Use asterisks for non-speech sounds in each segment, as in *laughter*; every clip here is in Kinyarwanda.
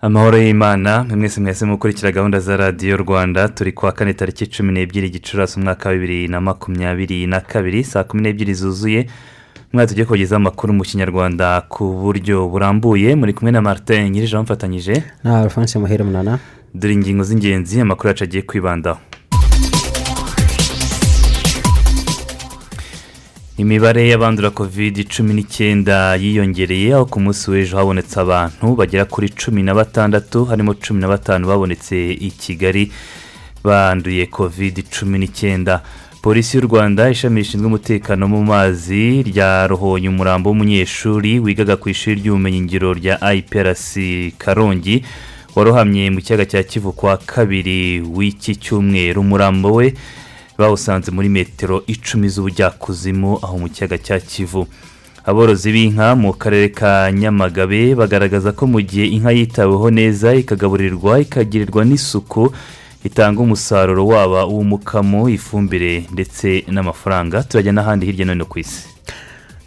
Amahoro y'imana mwese mwese mukurikira gahunda za radiyo rwanda turi kuwa kane tariki cumi n'ebyiri gicurasi umwaka wa bibiri na makumyabiri na kabiri saa kumi n'ebyiri zuzuye. Umwaka tugiye kubagezaho amakuru mu kinyarwanda ku buryo burambuye. Muri kumwe na martin nyirije bamufatanyije na alphonse muhere munana. Dore ingingo z'ingenzi amakuru yacu agiye kwibandaho. Imibare y'abandura kovide cumi n'icyenda yiyongereye aho ku munsi w'ejo habonetse abantu bagera kuri cumi na batandatu harimo cumi na batanu babonetse i kigali banduye kovide cumi n'icyenda. Polisi y'u rwanda ishami rishinzwe umutekano mu mazi ryarohoye umurambo w'umunyeshuri wigaga ku ishuri ry'ubumenyingiro rya iprc karongi warohamye mu kiyaga cya kivu kwa kabiri w'iki cyumweru. Umurambo we bawusanze muri metero icumi z'ubujyakuzimu aho mu kiyaga cya kivu. Aborozi b'inka mu karere ka nyamagabe bagaragaza ko mu gihe inka yitaweho neza ikagaburirwa ikagirirwa n'isuku itanga umusaruro waba uw'umukamo ifumbire ndetse n'amafaranga. Turajya n'ahandi hirya no hino ku isi.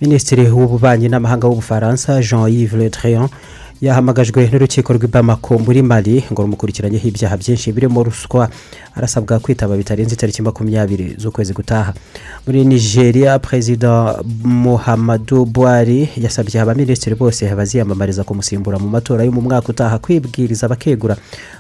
Minisitiri w'ububanyi n'amahanga w'ubufaransa jean yves le drian yahamagajwe n'urukiko rw'i bamako muri mali ngo rumukurikiranyeho ibyaha byinshi birimo ruswa. Arasabwa kwitaba bitarenze itariki makumyabiri z'ukwezi gutaha. Muri nigeria perezida muhammadu buhari yasabye abaminisitiri bose baziyamamariza kumusimbura mu matora yo mu mwaka utaha kwibwiriza bakegura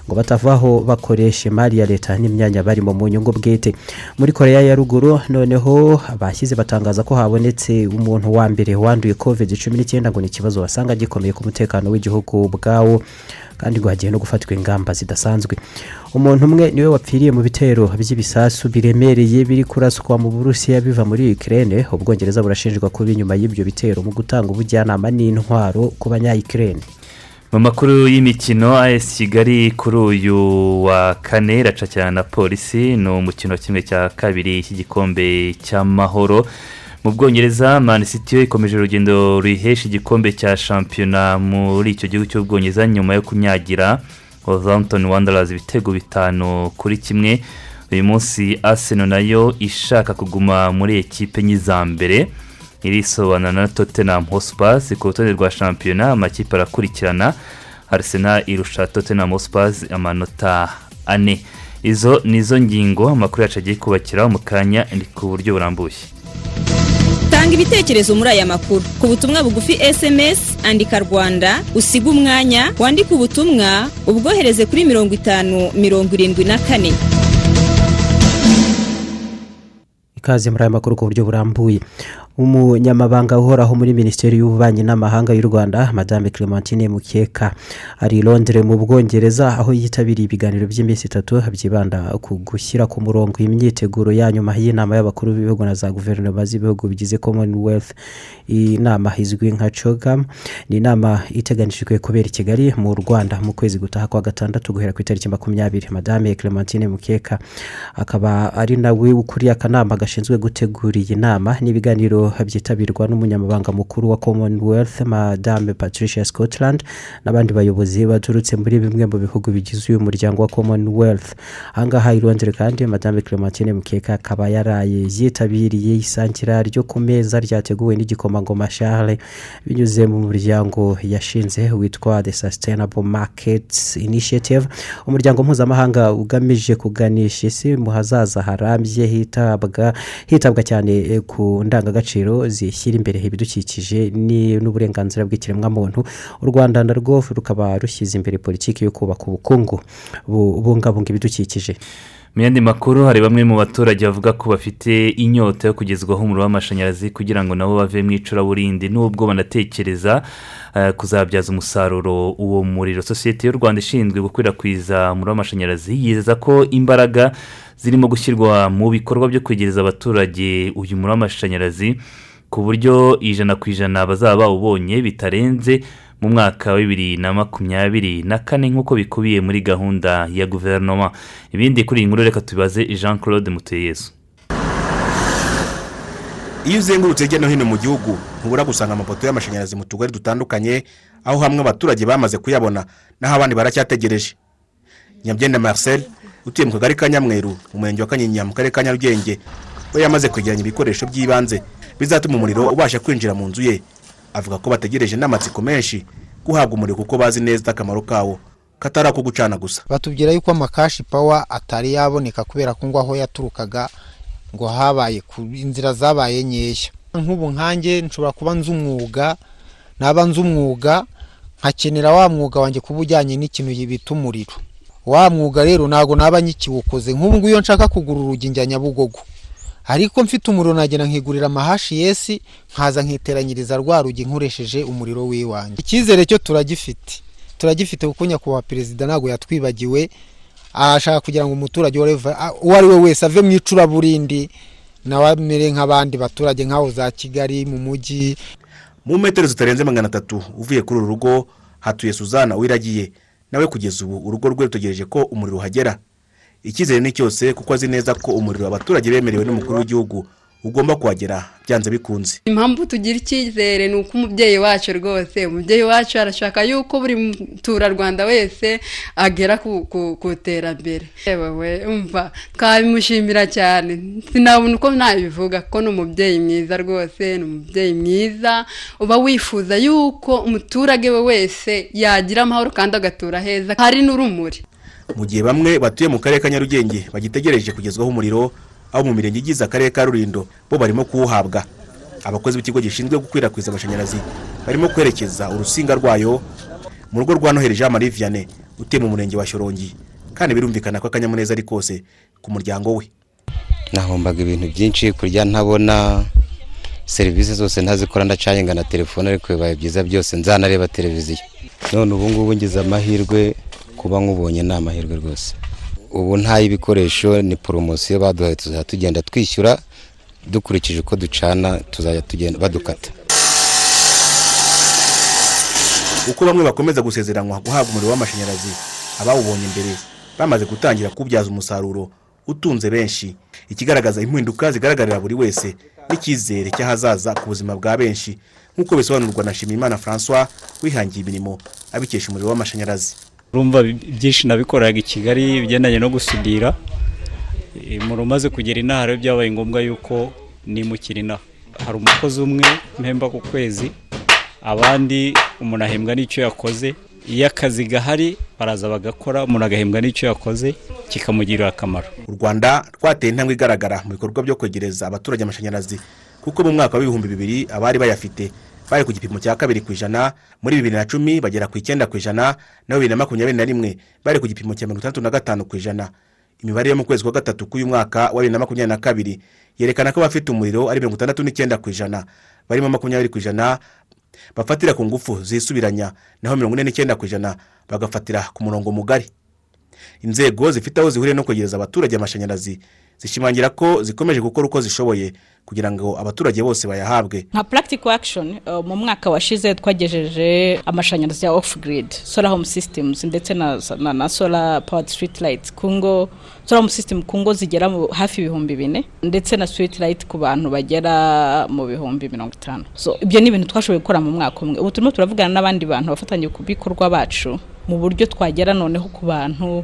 ngo batavaho bakoresha imari ya leta n'imyanya barimo mu nyungu bwite. Muri koreya ya ruguru noneho bashyize batangaza ko habonetse umuntu wa mbere wanduye covid cumi n'icyenda ngo ni ikibazo wasanga gikomeye ku mutekano w'igihugu. Bwawo kandi ngo hagiye no gufatwa ingamba zidasanzwe. Umuntu umwe ni we wapfiriye mu bitero by'ibisasu biremereye biri kuraswa mu burusiya biva muri ikirere ubwongereza burashinjwa kuba inyuma y'ibyo bitero mu gutanga ubujyanama n'intwaro ku banyayikirere mu makuru y'imikino as kigali kuri uyu wa kane iracakirana na polisi. Ni umukino kimwe cya kabiri cy'igikombe cy'amahoro. Mu bwongereza manisiti yo ikomeje urugendo ruhesha igikombe cya shampiyona muri icyo gihugu cy'ubwongereza nyuma yo kunyagira Wolverhampton Wanderers ibitego bitanu kuri kimwe. Uyu munsi aseno na yo ishaka kuguma muri ekipe nyiza mbere. Irisobanura na tottenham hotspur ku rutonde rwa shampiyona amakipe arakurikirana. Arsenal irusha tottenham hotspur amanota ane. Izo ni zo ngingo amakuru yacu agiye kubakiraho mu kanya ni ku buryo burambuye. Tanga ibitekerezo muri aya makuru. Ku butumwa bugufi sms andika rwanda usiga umwanya wandike ubutumwa ubwohereze kuri mirongo itanu mirongo irindwi na kane. Ikaze muri aya makuru ku buryo burambuye. Umunyamabanga uhoraho muri minisiteri y'ububanyi n'amahanga y'u rwanda madame clementine mukeka ari i londres mu bwongereza aho yitabiriye ibiganiro by'iminsi itatu byibanda ku gushyira ku murongo imyiteguro ya nyuma y'inama y'abakuru b'ibihugu na za guverinoma z'ibihugu bigize commonwealth. Iyi nama izwi nka cogam ni inama iteganijwe kubera i kigali mu rwanda mu kwezi gutaha kwa gatandatu guhera ku itariki makumyabiri. Madame clementine mukeka akaba ari nawe ukuriye akanama gashinzwe gutegura iyi nama n'ibiganiro byitabirwa n'umunyamabanga mukuru wa commonwealth madame patricia scotland n'abandi bayobozi baturutse muri bimwe mu bihugu bigize uyu muryango wa commonwealth. Ahangaha i londres kandi madame clementine mukeka akaba yaraye yitabiriye isangira ryo ku meza ryateguwe n'igikomangoma charles binyuze mu muryango yashinze witwa the sustainable markets initiative. Umuryango mpuzamahanga ugamije kuganisha isi mu hazaza harambye hitabwa hitabwa cyane ku ndangagaciro zishyira imbere ibidukikije n'uburenganzira bw'ikiremwamuntu. U rwanda narwo rukaba rushyize imbere politiki yo kubaka ubukungu bubungabunga ibidukikije. Mu yandi makuru hari bamwe mu baturage bavuga ko bafite inyota yo kugezwaho umuriro w'amashanyarazi kugira ngo nabo bave mu icuraburindi. N'ubwo banatekereza eh, kuzabyaza umusaruro uwo muriro. Sosiyete y'u rwanda ishinzwe gukwirakwiza umuriro w'amashanyarazi yizeza ko imbaraga zirimo gushyirwa mu bikorwa byo kwegereza abaturage uyu muriro w'amashanyarazi ku buryo ijana ku ijana bazaba bawubonye bitarenze mu mwaka wa bibiri na makumyabiri na kane nk'uko bikubiye muri gahunda ya guverinoma. Ibindi kuri iyi nkuru reka tubibaze jean claude muteyesu. Iyo uzengurutse hirya no hino mu gihugu ntubura gusanga amapoto y'amashanyarazi mu tugari dutandukanye aho hamwe abaturage bamaze kuyabona naho abandi baracyategereje. Nyabyenda marcel. Utuye mu kagari ka nyamweru mu murenge wa kanyinya mu karere ka nyarugenge we yamaze kwegeranya ibikoresho by'ibanze bizatuma umuriro ubasha kwinjira mu nzu ye. Avuga ko bategereje n'amatsiko menshi guhabwa umuriro kuko bazi neza akamaro kawo katari ako gucana gusa. Batubwira yuko amakashi pawa atari yaboneka kubera ko ngo aho yaturukaga ngo habaye inzira zabaye nkeya nk'ubu nkanjye nshobora kuba nzi umwuga naba nzi umwuga nkakenera wa mwuga wanjye kuba ujyanye n'ikintu bita umuriro. Wa mwuga rero ntabwo naba nyikiwukoze nk'ubu ngubu iyo nshaka kugura urugi njya nyabugogo. Ariko mfite umuriro nagenda nkigurira amahashi yesi nkaza nkiteranyiriza rwa rugi nkoresheje umuriro w'iwanjye icyizere cyo turagifite turagifite kuko nyakubahwa perezida ntabwo yatwibagiwe ashaka kugira ngo umuturage uwo ari we wese ave mu icuraburindi nawe amere nk'abandi baturage nk'aho za kigali mu mujyi. Mu metero zitarenze magana atatu uvuye kuri uru rugo hatuye suzana wiragiye nawe kugeza ubu urugo rwe rutegereje ko umuriro uhagera. Icyizere ni cyose kuko azi neza ko umuriro abaturage bemerewe n'umukuru w'igihugu ugomba kuhagera byanze bikunze. Impamvu tugira icyizere ni uko umubyeyi wacu rwose umubyeyi wacu arashaka yuko buri muturarwanda wese agera ku- iterambere yewe umva twabimushimira cyane. Sinabona uko nabivuga kuko ni umubyeyi mwiza rwose ni umubyeyi mwiza. Uba wifuza yuko umuturage we wese yagira amahoro kandi agatura heza. Hari n'urumuri. Mu gihe bamwe batuye mu karere ka nyarugenge bagitegereje kugezwaho umuriro aho mu mirenge igize akarere ka rurindo bo barimo kuwuhabwa. Abakozi b'ikigo gishinzwe gukwirakwiza amashanyarazi barimo kwerekeza urusinga rwayo mu rugo rwa noheli jean marie vianney utuye mu murenge wa shyorongi kandi birumvikana ko akanyamuneza ari kose ku muryango we. Nahombaga ibintu byinshi kurya ntabona serivisi zose ntazikora ndacayenga na telefone ariko bibaye byiza byose nzanareba televiziyo. None ubu ngubu ngize amahirwe kuba nk'ubonye ni amahirwe rwose. Ubu nta y'ibikoresho ni poromosiyo baduhaye tuzajya tugenda twishyura dukurikije uko ducana tuzajya tugenda badukata. Uko bamwe bakomeza gusezeranywa guhabwa umuriro w'amashanyarazi abawubonye mbere bamaze gutangira kuwubyaza umusaruro utunze benshi. Ikigaragaza impinduka zigaragarira buri wese n'icyizere cy'ahazaza ku buzima bwa benshi. Nk'uko bisobanurwa na Nshimiyimana francois wihangiye imirimo abikesha umuriro w'amashanyarazi. Urumva byinshi nabikoraga i kigali bigendanye no gusudira. Umuntu umaze kugera inaha rero byabaye ngombwa yuko nimukira inaha. Hari umukozi umwe mpemba ku kwezi abandi umuntu ahembwa n'icyo yakoze. Iyo akazi gahari baraza bagakora umuntu agahembwa n'icyo yakoze kikamugirira akamaro. U rwanda rwateye intambwe igaragara mu bikorwa byo kwegereza abaturage amashanyarazi kuko mu mwaka w'ibihumbi bibiri abari bayafite bari ku gipimo cya kabiri ku ijana muri bibiri na cumi bagera ku icyenda ku ijana naho bibiri na makumyabiri na rimwe bari ku gipimo cya mirongo itandatu na gatanu ku ijana. Imibare yo mu kwezi kwa gatatu k'uyu mwaka wa bibiri na makumyabiri na kabiri yerekana ko abafite umuriro ari mirongo itandatu n'icyenda ku ijana. Barimo makumyabiri ku ijana bafatira ku ngufu zisubiranya naho mirongo ine n'icyenda ku ijana bagafatira ku murongo mugari. Inzego zifite aho zihuriye no kwegereza abaturage amashanyarazi zishimangira ko zikomeje gukora uko zishoboye kugira ngo abaturage bose bayahabwe. Nka practical action uh, mu mwaka washize twagejeje amashanyarazi ya off grid solar home systems ndetse na, na, na solar powered street lights ku ngo solar home system ku ngo zigera hafi ibihumbi bine ndetse na street light ku bantu bagera mu bihumbi mirongo itanu. So ibyo ni ibintu twashoboye gukora mu mwaka umwe. Ubu turimo turavugana n'abandi bantu bafatanya ku bikorwa bacu mu buryo twagera noneho ku bantu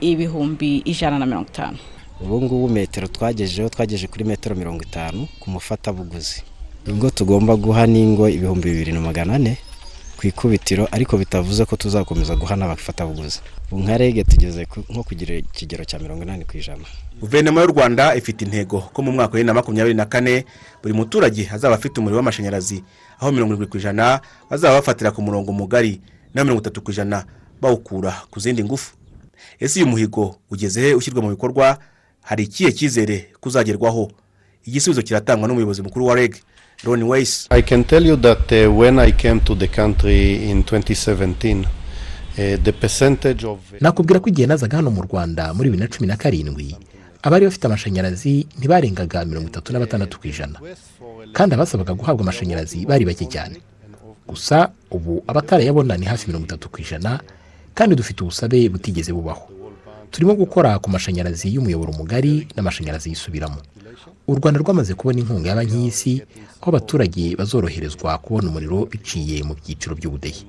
ibihumbi ijana na mirongo itanu. Ubu ngubu metero twagejejeho twagejeje kuri metero mirongo itanu ku mufatabuguzi. Ingo tugomba guha n'ingo ibihumbi bibiri na magana ane ku ikubitiro ariko bitavuze ko tuzakomeza guha n'abafatabuguzi. Ubu nka rege tugeze nko kugira ikigero cya mirongo inani ku ijana. Guverinoma y'u rwanda ifite intego ko mu mwaka wa bibiri na makumyabiri na kane buri muturage azaba afite umuriro w'amashanyarazi aho mirongo irindwi ku ijana bazaba bafatira ku murongo mugari naho mirongo itatu ku ijana bawukura ku zindi ngufu. Ese uyu muhigo ugeze he ushyirwa mu bikorwa? Hari ikihe cyizere kuzagerwaho? Igisubizo kiratangwa n'umuyobozi mukuru wa reg ron weyisi I can tell you that uh, when I came to the country in 2017, uh, the percentage of nakubwira ko igihe nazaga hano mu rwanda muri bibiri na cumi na karindwi abari bafite amashanyarazi ntibarengaga mirongo itatu na batandatu ku ijana. Kandi abasabaga guhabwa amashanyarazi bari bake cyane. Gusa ubu abatarayabona ni hafi mirongo itatu ku ijana kandi dufite ubusabe butigeze bubaho. Turimo gukora ku mashanyarazi y'umuyoboro mugari n'amashanyarazi yisubiramo. U rwanda rwamaze kubona inkunga ya banki y'isi aho abaturage bazoroherezwa kubona umuriro biciye mu byiciro by'ubudehe.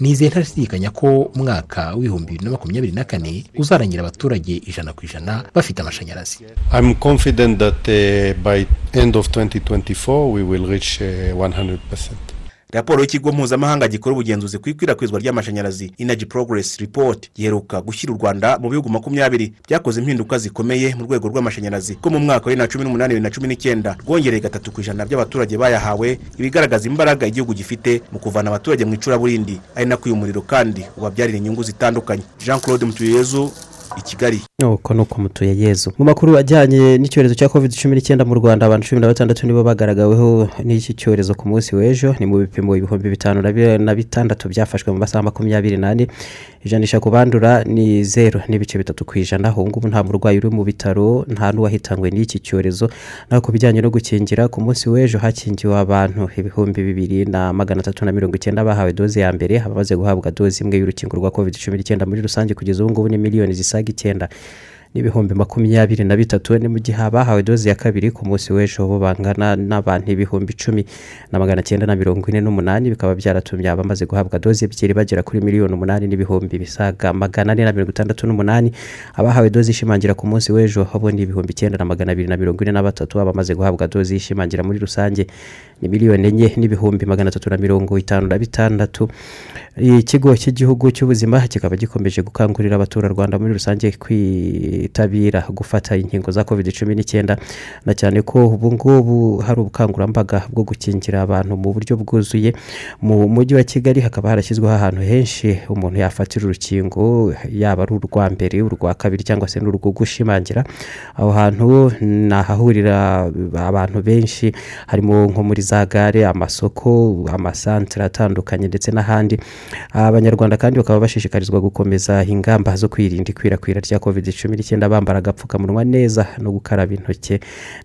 Nizeye ntashidikanya ko umwaka w'ibihumbi bibiri na makumyabiri na kane uzarangira abaturage ijana ku ijana bafite amashanyarazi. Confident that uh, by end of 2024 we will reach uh, 100%. Raporo y'ikigo mpuzamahanga gikora ubugenzuzi ku ikwirakwizwa ry'amashanyarazi inaji progress report giheruka gushyira u rwanda mu bihugu makumyabiri. Byakoze impinduka zikomeye mu rwego rw'amashanyarazi ko mu mwaka wa bibiri na cumi n'umunani bibiri na cumi n'icyenda. Rwongereye gatatu ku ijana by'abaturage bayahawe ibigaragaza imbaraga igihugu gifite mu kuvana abaturage mu icuraburindi. Ari nako uyu muriro kandi ubabyarira inyungu zitandukanye. Jean claude mutuyezu i kigali. Nuko ni uko mutuye yezu. Mu makuru ajyanye n'icyorezo cya covid cumi n'icyenda mu rwanda abantu cumi na batandatu nibo bagaragaweho n'iki cyorezo ku munsi w'ejo. Ni mu bipimo ibihumbi bitanu na bi- na bitandatu byafashwe mu masaha makumyabiri n'ane. Ijanisha ku bandura ni zeru n'ibice bitatu ku ijana. Ubu ngubu nta murwayi uri mu bitaro nta n'uwahitanywe n'iki cyorezo. Naho ku bijyanye no gukingira ku munsi w'ejo hakingiwe abantu ibihumbi bibiri na magana atatu na mirongo icyenda bahawe doze ya mbere. Abamaze guhabwa doze imwe y'urukingo rwa covid cumi n'icyenda muri rusange kugeza ubu ngubu ni miliyoni zisaga icyenda n'ibihumbi makumyabiri na bitatu ni mu gihe abahawe doze ya kabiri ku munsi w'ejo bo bangana n'abantu ibihumbi icumi na magana cyenda na mirongo ine n'umunani bikaba byaratumye abamaze guhabwa doze ebyiri bagera kuri miliyoni umunani n'ibihumbi bisaga magana ane na mirongo itandatu n'umunani. Abahawe doze ishimangira ku munsi w'ejo bo ni ibihumbi icyenda na magana abiri na mirongo ine na batatu abamaze guhabwa doze ishimangira muri rusange. Ni miliyoni enye n'ibihumbi magana atatu na mirongo itanu na bitandatu. Ikigo cy'igihugu cy'ubuzima kikaba gikomeje gukangurira abaturarwanda muri rusange kwitabira gufata inkingo za covid cumi n'icyenda na cyane ko ubu ngubu hari ubukangurambaga bwo gukingira abantu mu buryo bwuzuye. Mu mujyi wa kigali hakaba harashyizweho ahantu henshi umuntu yafatira urukingo yaba ari urwa mbere urwa kabiri cyangwa se n'urwo gushimangira aho hantu ni ahahurira abantu benshi harimo nko muri za gare amasoko amasantere atandukanye ndetse n'ahandi. Abanyarwanda kandi bakaba bashishikarizwa gukomeza ingamba zo kwirinda ikwirakwira rya covid cumi n'icyenda bambara agapfukamunwa neza no gukaraba intoki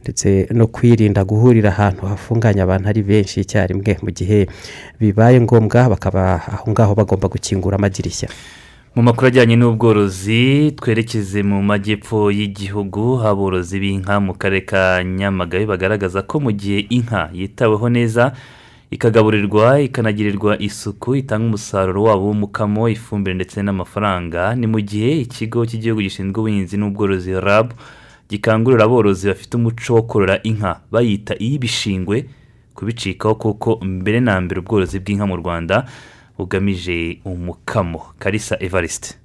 ndetse no kwirinda guhurira ahantu hafunganye abantu ari benshi icyarimwe mu gihe bibaye ngombwa bakaba aho ngaho bagomba gukingura amadirishya. Mu makuru ajyanye n'ubworozi twerekeze mu majyepfo y'igihugu aborozi b'inka mu karere ka nyamagabe bagaragaza ko mu gihe inka yitaweho neza ikagaburirwa ikanagirirwa isuku itanga umusaruro wabo w'umukamo ifumbire ndetse n'amafaranga. Ni mu gihe ikigo cy'igihugu gishinzwe ubuhinzi n'ubworozi rab gikangurira aborozi bafite umuco wo korora inka bayita iy'ibishingwe kubicikaho kuko mbere na mbere ubworozi bw'inka mu rwanda bugamije umukamo. Karisa evariste.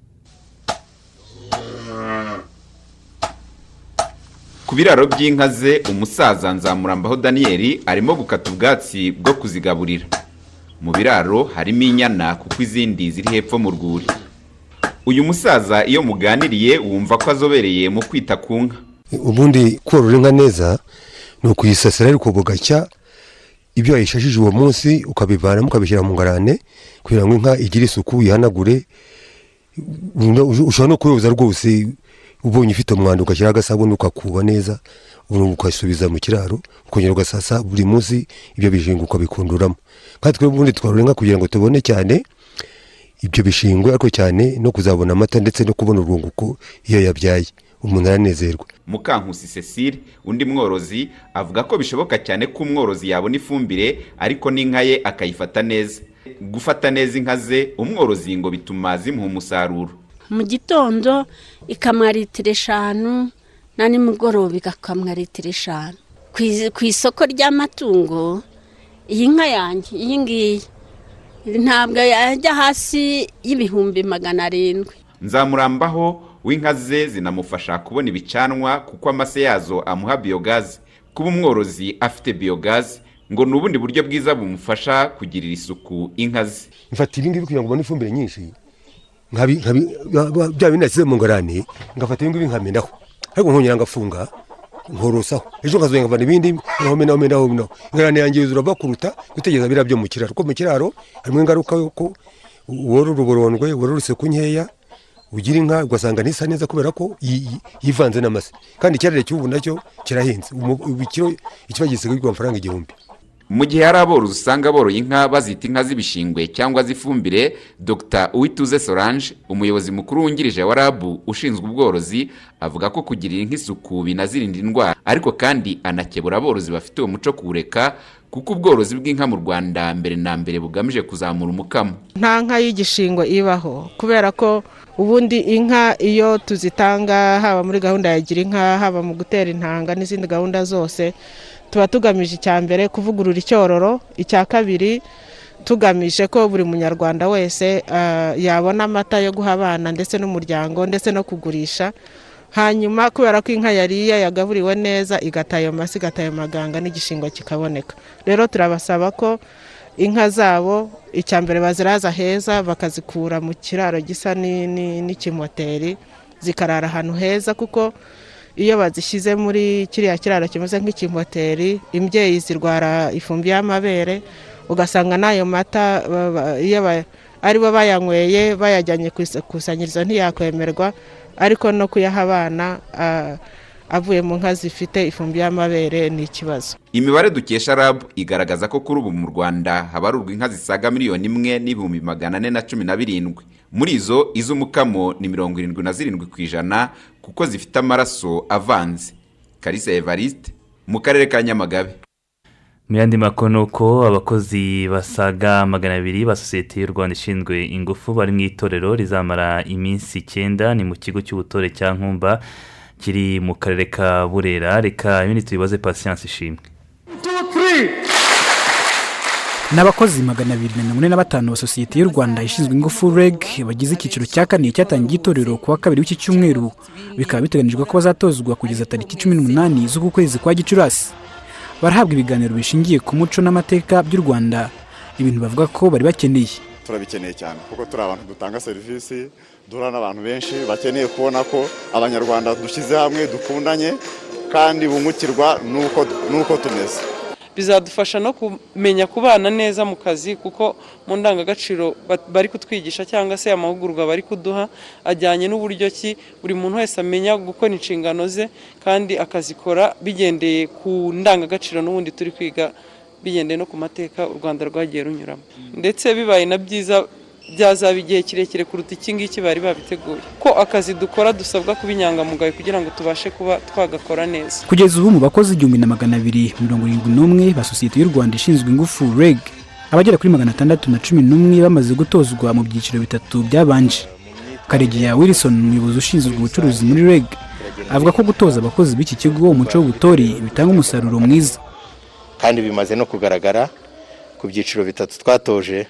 Ku biraro by'inka ze umusaza nzamurambaho daniyeli arimo gukata ubwatsi bwo kuzigaburira. Mu biraro harimo inyana kuko izindi ziri hepfo mu rwuri. Uyu musaza iyo muganiriye wumva ko azobereye mu kwita ku nka. Ubundi korora inka neza ni ukuyisasira ariko bugacya ibyo wayishashije uwo munsi ukabivanamo ukabishyira mu ngarane kugira ngo inka igire isuku yihanagure ushobora no kuyoza rwose ubonye ufite umwanda ugashyiraho agasabune ukakuba neza ukasubiza mu kiraro ukongera ugasasa buri munsi ibyo bishingwe ukabikunduramo. Kandi twebwe ubundi twarura inka kugira ngo tubone cyane ibyo bishingwe ariko cyane no kuzabona amata ndetse no kubona urwunguko iyo yabyaye. Umuntu aranezerwa mukankusi cecile undi mworozi avuga ko bishoboka cyane ko umworozi yabona ifumbire ariko n'inka ye akayifata neza. Gufata neza inka ze umworozi ngo bituma zimuha umusaruro. Mu gitondo ikamwa litiro eshanu na nimugoroba igakamwa litiro eshanu ku isoko ry'amatungo iyi nka yanjye iyi ngiyi ntabwo yajya hasi y'ibihumbi magana arindwi. Nzamurambaho w'inka ze zinamufasha kubona ibicanwa kuko amase yazo amuha biyogazi kuba umworozi afite biyogazi ngo ni ubundi buryo bwiza bumufasha kugirira isuku inka ze. Mfata ibi ngibi kugira ngo ubone ifumbire nyinshi. Bya bindi nasize mu ngarani ngafata ibi ngibi nkamenaho ariko nkongera ngafunga nkorosaho ejo nkazongera nkavana ibindi nkahomenaho menaho menaho ingarani yanjye yuzura bakuruta gutegereza biriya byo mu kiraro. Kuko mu kiraro harimo ingaruka yuko worora uburondwe worora isuku nkeya ugira inka ugasanga ntisa neza kubera ko yi- yi- yivanze n'amase. Kandi ikirare cy'ubu na cyo kirahenze. Ikiba gisigaye kigura amafaranga igihumbi. Mu gihe hari aborozi usanga boroye inka bazita inka z'ibishingwe cyangwa z'ifumbire dr. Uwituze solange umuyobozi mukuru wungirije wa rabu ushinzwe ubworozi avuga ko kugirira inka isuku binazirinda indwara. Ariko kandi anakebura aborozi bafite uwo muco kuwureka kuko ubworozi bw'inka mu rwanda mbere na mbere bugamije kuzamura umukamo. Nta nka y'igishingwe ibaho kubera ko ubundi inka iyo tuzitanga haba muri gahunda ya gira inka haba mu gutera intanga n'izindi gahunda zose tuba tugamije icya mbere kuvugurura icyororo icya kabiri tugamije ko buri munyarwanda wese ah, yabona amata yo guha abana ndetse n'umuryango ndetse no kugurisha. Hanyuma kubera ko inka yariye yagaburiwe neza igata ayo masi igata ayo maganga n'igishingwa kikaboneka. Rero turabasaba ko inka zabo icya mbere baziraza heza bakazikura mu kiraro gisa ni- ni- n'ikimoteri zikarara ahantu heza kuko iyo bazishyize muri kiriya kiraro kimeze nk'ikimoteri imbyeyi zirwara ifumbi y'amabere ugasanga n'ayo mata iyo ba- ari bo bayanyweye bayajyanye ku ikusanyirizo ntiyakwemerwa ariko no kuyaha abana avuye mu nka zifite ifumbi y'amabere ni ikibazo. Imibare dukesha rab igaragaza ko kuri ubu mu rwanda habarurwa inka zisaga miliyoni imwe n'ibihumbi magana ane na cumi na birindwi. Muri izo iz'umukamo ni mirongo irindwi na zirindwi ku ijana kuko zifite amaraso avanze. Karisa evariste mu karere ka nyamagabe. Mu yandi makuru ni uko abakozi basaga magana abiri ba sosiyete y'u rwanda ishinzwe ingufu bari mu itorero rizamara iminsi icyenda ni mu kigo cy'ubutore cya nkumba kiri mu karere ka burera. Reka ibindi tubibaze pasiyanse ishimwe ni abakozi magana abiri na mirongo ine na batanu ba sosiyete y'u rwanda ishinzwe ingufu reg bagize icyiciro cya kane cyatangiye itorero ku wa kabiri w'iki cyumweru. Bikaba biteganyijwe ko bazatozwa kugeza tariki cumi n'umunani z'uku kwezi kwa gicurasi. Barahabwa ibiganiro bishingiye ku muco n'amateka by'u rwanda. Ibintu bavuga ko bari bakeneye. Turabikeneye cyane kuko turi abantu dutanga serivisi duhura n'abantu benshi bakeneye kubona ko abanyarwanda dushyize hamwe dukundanye kandi bungukirwa n'uko tumeze. Bizadufasha no kumenya kubana neza mu kazi kuko mu ndangagaciro ba- bari kutwigisha cyangwa se amahugurwa bari kuduha ajyanye n'uburyo ki buri muntu wese amenya gukora inshingano ze kandi akazikora bigendeye ku ndangagaciro n'ubundi turi kwiga bigendeye no ku mateka u rwanda rwagiye runyuramo. Ndetse bibaye na byiza byazaba igihe kirekire kuruta iki ngiki bari babiteguye. Ko akazi dukora dusabwa kuba inyangamugayo kugira ngo tubashe kuba twagakora neza. Kugeza ubu mu bakozi igihumbi na magana abiri mirongo irindwi n'umwe ba sosiyete y'u rwanda ishinzwe ingufu reg abagera kuri magana atandatu na cumi n'umwe bamaze gutozwa mu byiciro bitatu byabanje. Karegeya wilson umuyobozi ushinzwe ubucuruzi muri reg avuga ko gutoza abakozi b'iki kigo umuco w'ubutore bitanga umusaruro mwiza. Kandi bimaze no kugaragara ku byiciro bitatu twatoje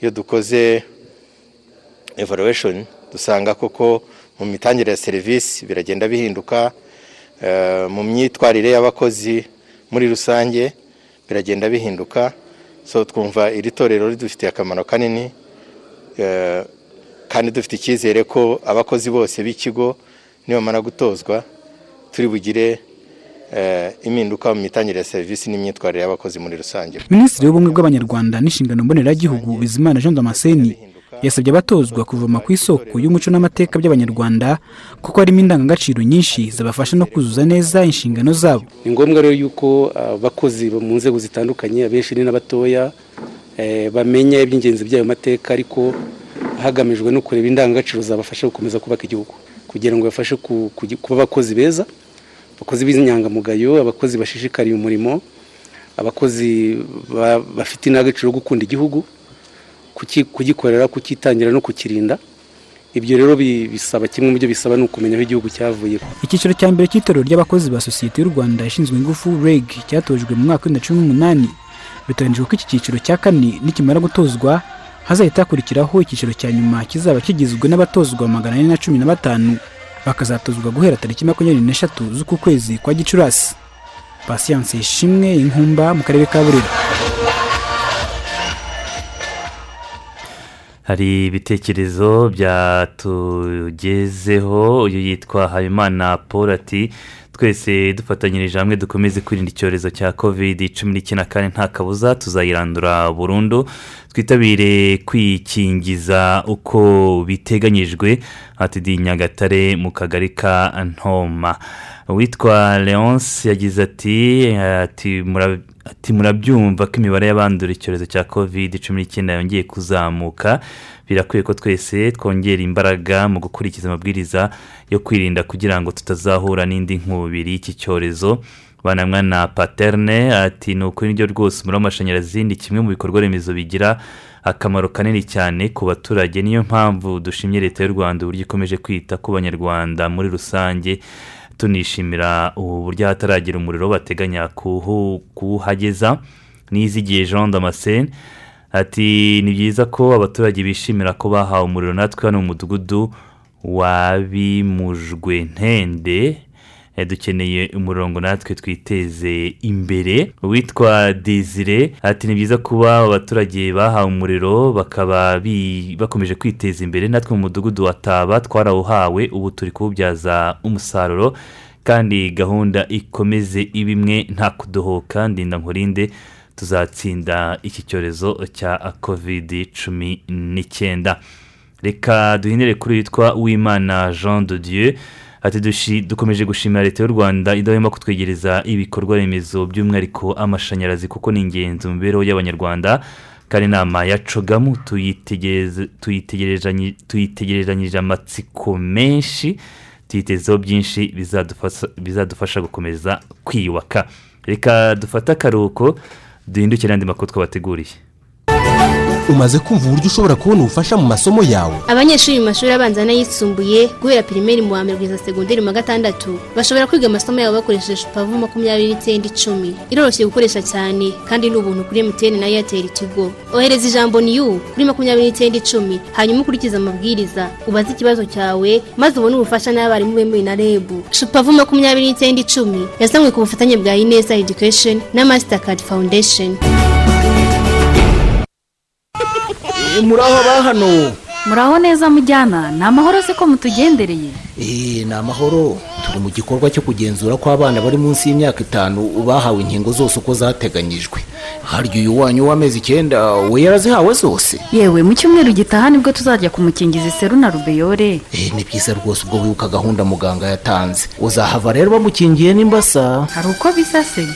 iyo dukoze evaluation dusanga koko mu mitangire ya serivisi biragenda bihinduka eh, mu myitwarire y'abakozi muri rusange biragenda bihinduka. So twumva iri torero ridufitiye akamaro kanini eh, kandi dufite icyizere ko abakozi bose b'ikigo nibamara gutozwa turi bugire impinduka mu mitangire ya serivisi n'imyitwarire y'abakozi muri rusange. Minisitiri w'ubumwe bw'abanyarwanda n'inshingano mboneragihugu bizimana jean damascene yasabye abatozwa kuvoma ku isoko y'umuco n'amateka by'abanyarwanda kuko harimo indangagaciro nyinshi zabafasha no kuzuza neza inshingano zabo. Ni ngombwa rero yuko abakozi mu nzego zitandukanye abenshi ni n'abatoya eh, bamenya iby'ingenzi by'ayo mateka ariko hagamijwe no kureba indangagaciro zabafasha gukomeza kubaka igihugu. Kugira ngo bafashe kuba abakozi beza abakozi b'inyangamugayo abakozi bashishikariye umurimo abakozi ba- bafite indangagaciro yo gukunda igihugu kugikorera kukitangira no kukirinda. Ibyo rero bi- bisaba kimwe mu byo bisaba ni ukumenya aho igihugu cyavuye icyiciro cya mbere cy'itorero ry'abakozi ba sosiyete y'u rwanda ishinzwe ingufu reg cyatojwe mu mwaka w'ibihumbi bibiri na cumi n'umunani. Biteganyijwe ko iki cyiciro cya kane nikimara gutozwa hazahita hakurikiraho icyiciro cya nyuma kizaba kigizwe n'abatozwa magana ane na cumi na batanu. Bakazatozwa guhera tariki makumyabiri n'eshatu z'uku kwezi kwa gicurasi. Pasiyanse ishimwe inkumba mu karere ka burera. Hari ibitekerezo byatugezeho uyu yitwa habimana paul ati twese dufatanyirije hamwe dukomeze kwirinda icyorezo cya kovide cumi n'icyenda kandi nta kabuza tuzayirandura burundu. Twitabire kwikingiza uko biteganyijwe. Ati nyagatare mu kagari ka ntoma. Uwitwa leonce yagize ati ati murabyumva ko imibare y'abandura icyorezo cya kovide cumi n'icyenda yongeye kuzamuka. Birakwiye ko twese twongera imbaraga mu gukurikiza amabwiriza yo kwirinda kugira ngo tutazahura n'indi nkubiri y'iki cyorezo. Banamwana paterne ati ni ukuri niryo rwose umuriro w'amashanyarazi ni kimwe mu bikorwa remezo bigira akamaro kanini cyane ku baturage. Niyo mpamvu dushimye leta y'u rwanda uburyo ikomeje kwita ku banyarwanda muri rusange. Tunishimira ubu buryo umuriro bateganya kuwuhageza n'izigiye jean damascene ati ni byiza ko abaturage bishimira ko bahawe umuriro natwe hano mu mudugudu wabimujwe ntende dukeneye umurongo natwe twiteze imbere uwitwa desire ati ni byiza kuba abaturage bahawe umuriro bakaba bakomeje kwiteza imbere. Natwe mu mudugudu wa taba twarawuhawe ubu turi kuwubyaza umusaruro kandi gahunda ikomeze iba imwe nta kudohoka. Ndinda nkurinde tuzatsinda iki cyorezo cya kovide cumi n'icyenda reka duhindure kuri witwa uwimana jean de dieu ati dukomeje gushimira leta y'u rwanda idahwema kutwegereza ibikorwa remezo by'umwihariko amashanyarazi kuko ni ingenzi mu mibereho y'abanyarwanda. Kandi inama ya cogamu tuyitegerezanyije amatsiko menshi tuyitezeho byinshi bizadufasha gukomeza kwiyubaka. Reka dufate akaruhuko duhindukire andi makuru twabateguriye. Umaze kumva uburyo ushobora kubona ubufasha mu masomo yawe. Abanyeshuri mu mashuri abanza n'ayisumbuye guhera pirimeri mu wa mbere kugeza segonderi mu wa gatandatu bashobora kwiga amasomo yabo bakoresheje pavu makumyabiri n'icyenda icumi. Iroroshye gukoresha cyane kandi ni ubuntu kuri emutiyeni na eyateri tigo. Ohereza ijambo niyu kuri makumyabiri n'icyenda icumi. Hanyuma ukurikize amabwiriza. Ubaze ikibazo cyawe maze ubone ubufasha n'abarimu bemewe na rebu shupavu makumyabiri n'icyenda icumi. Yazanywe ku bufatanye bwa ineza edikesheni na masitakadi fawundesheni muraho aba hano. Muraho neza mujyana. Ni amahoro se ko mutugendereye? Eee ni amahoro turi mu gikorwa cyo kugenzura ko abana bari munsi y'imyaka itanu bahawe inkingo zose uko zateganyijwe. Harya uyu wanyu w'amezi icyenda we yarazihawe zose? Yewe mu cyumweru gitaha ni bwo tuzajya kumukingiza iseru na rubeyore eee ni byiza rwose ubwo wibuka gahunda muganga yatanze. Uzahava rero bamukingiye n'imbasa? Hari uko bisa se?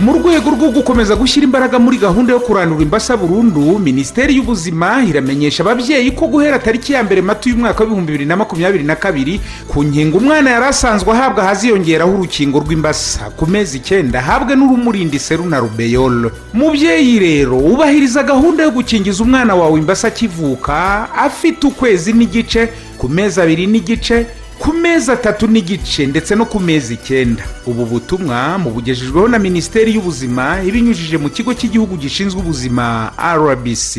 Mu rwego rwo gukomeza gushyira imbaraga muri gahunda yo kurandura imbasa burundu minisiteri y'ubuzima iramenyesha ababyeyi ko guhera tariki ya mbere mata y'umwaka w'ibihumbi bibiri na makumyabiri na kabiri ku nkingo umwana yari asanzwe ahabwa haziyongeraho urukingo rw'imbasa. Ku mezi icyenda ahabwe n'urumurinda iseru na rubeyolo mubyeyi rero ubahiriza gahunda yo gukingiza umwana wawe imbasa akivuka afite ukwezi n'igice ku mezi abiri n'igice ku mezi atatu n'igice ndetse no ku mezi icyenda. Ubu butumwa mubugejejweho na minisiteri y'ubuzima ibinyujije mu kigo cy'igihugu gishinzwe ubuzima rbc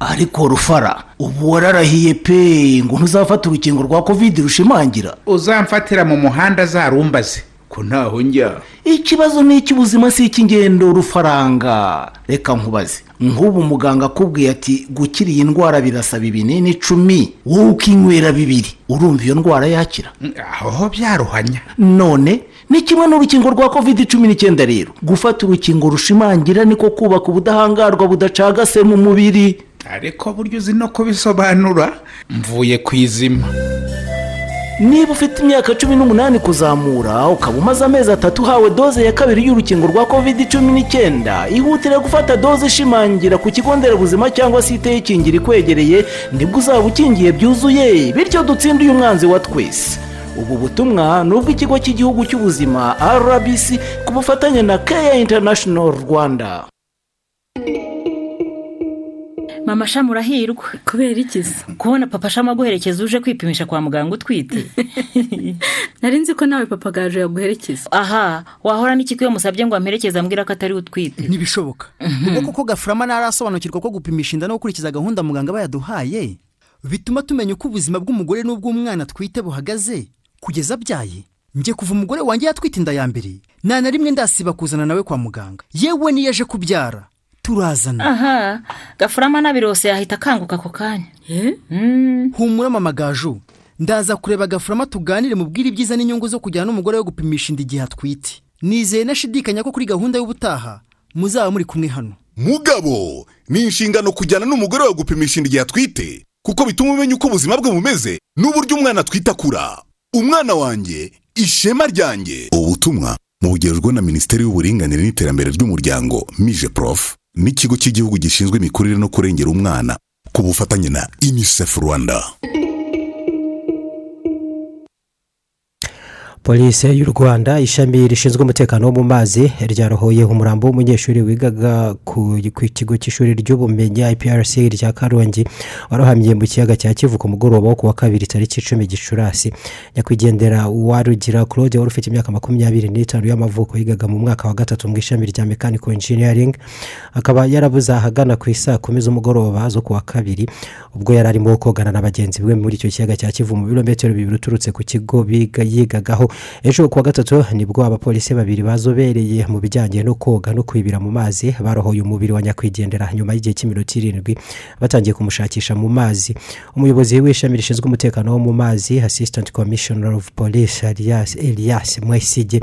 ariko rufara ubu wararahiye pe ngo ntuzafate urukingo rwa kovide rushimangira. Uzamfatira mu muhanda zarumbaze ko ntaho njya. Ikibazo ni icy'ubuzima si icy'ingendo rufaranga? Reka nkubaze. Nk'ubu muganga akubwiye ati gukira iyi ndwara birasaba ibinini icumi wowe ukinywera bibiri. Urumva iyo ndwara yakira? Aho byaruhanya. None ni kimwe n'urukingo rwa kovide cumi n'icyenda rero. Gufata urukingo rushimangira niko kubaka ubudahangarwa budacagase mu mubiri. Ariko buryo uzi no kubisobanura? Mvuye ku izima. Niba ufite imyaka cumi n'umunani kuzamura ukaba umaze amezi atatu uhawe doze ya kabiri y'urukingo rwa kovide cumi n'icyenda ihutire gufata doze ishimangira ku kigo nderabuzima cyangwa se iteyikingira ikwegereye ni bwo uzaba ukingiye byuzuye. Bityo dutsinde uyu mwanzi wa twese. Ubu butumwa ni ubw'ikigo cy'igihugu cy'ubuzima rbc ku bufatanye na keya international rwanda. Mama shamu urahirwa. Kubera ikiza kubona papa shamu aguherekeza uje kwipimisha kwa muganga utwite. *laughs* Nari nzi ko nawe papa gaje yaguherekeza. Aha wahora n'iki iyo musabye ngo amperekeze ambwira ko atari utwite. Ntibishoboka. Ubwo koko gafurama ntarasobanukirwa ko gupimisha inda no gukurikiza gahunda muganga bayaduhaye bituma tumenya uko ubuzima bw'umugore n'ubw'umwana twite buhagaze? Kugeza abyaye njye kuva umugore wanjye yatwite inda ya mbere. Nta na rimwe ndasiba kuzana nawe kwa muganga. Yewe niyo aje kubyara. Turazana. Aha. Gafurama n'abirose yahita akanguka ako kanya. Humura mama gaju. Ndaza kureba agafurama tuganire mubwire ibyiza n'inyungu zo kujyana n'umugore we gupimisha inda igihe atwite. Nizeye nashidikanya ko kuri gahunda y'ubutaha muzaba muri kumwe hano. Mugabo ni inshingano kujyana n'umugore wawe gupimisha inda igihe atwite kuko bituma umenya uko ubuzima bwe bumeze n'uburyo umwana atwite akura umwana wanjye ishema ryanjye. Ubutumwa mubugejwe na minisiteri y'uburinganire n'iterambere ry'umuryango mije prof. n'ikigo cy'igihugu gishinzwe imikurire no kurengera umwana ku bufatanye na unicef rwanda. Polisi y'u rwanda ishami rishinzwe umutekano wo mu mazi ryarohoye umurambo w'umunyeshuri wigaga ku kigo cy'ishuri ry'ubumenyi iprc rya karongi. Warohamye mu kiyaga cya kivu ku mugoroba wo ku wa kabiri tariki icumi gicurasi. Nyakwigendera warugira claude wari ufite imyaka makumyabiri n'itanu y'amavuko yigaga mu mwaka wa gatatu mu ishami rya mechanical engineering. Akaba yarabuze ahagana ku isaa kumi z'umugoroba zo ku wa kabiri ubwo yari arimo kogana na bagenzi be muri icyo kiyaga cya kivu mu birometero bibiri uturutse ku kigo yigagaho. Ejo ku wa gatatu ni bwo abapolisi babiri bazobereye mu bijyanye no koga no kwibira mu mazi barohoye umubiri wa nyakwigendera nyuma y'igihe cy'iminota irindwi batangiye kumushakisha mu mazi. Umuyobozi w'ishami rishinzwe umutekano wo mu mazi assistant commissioner of police elias elias mwesige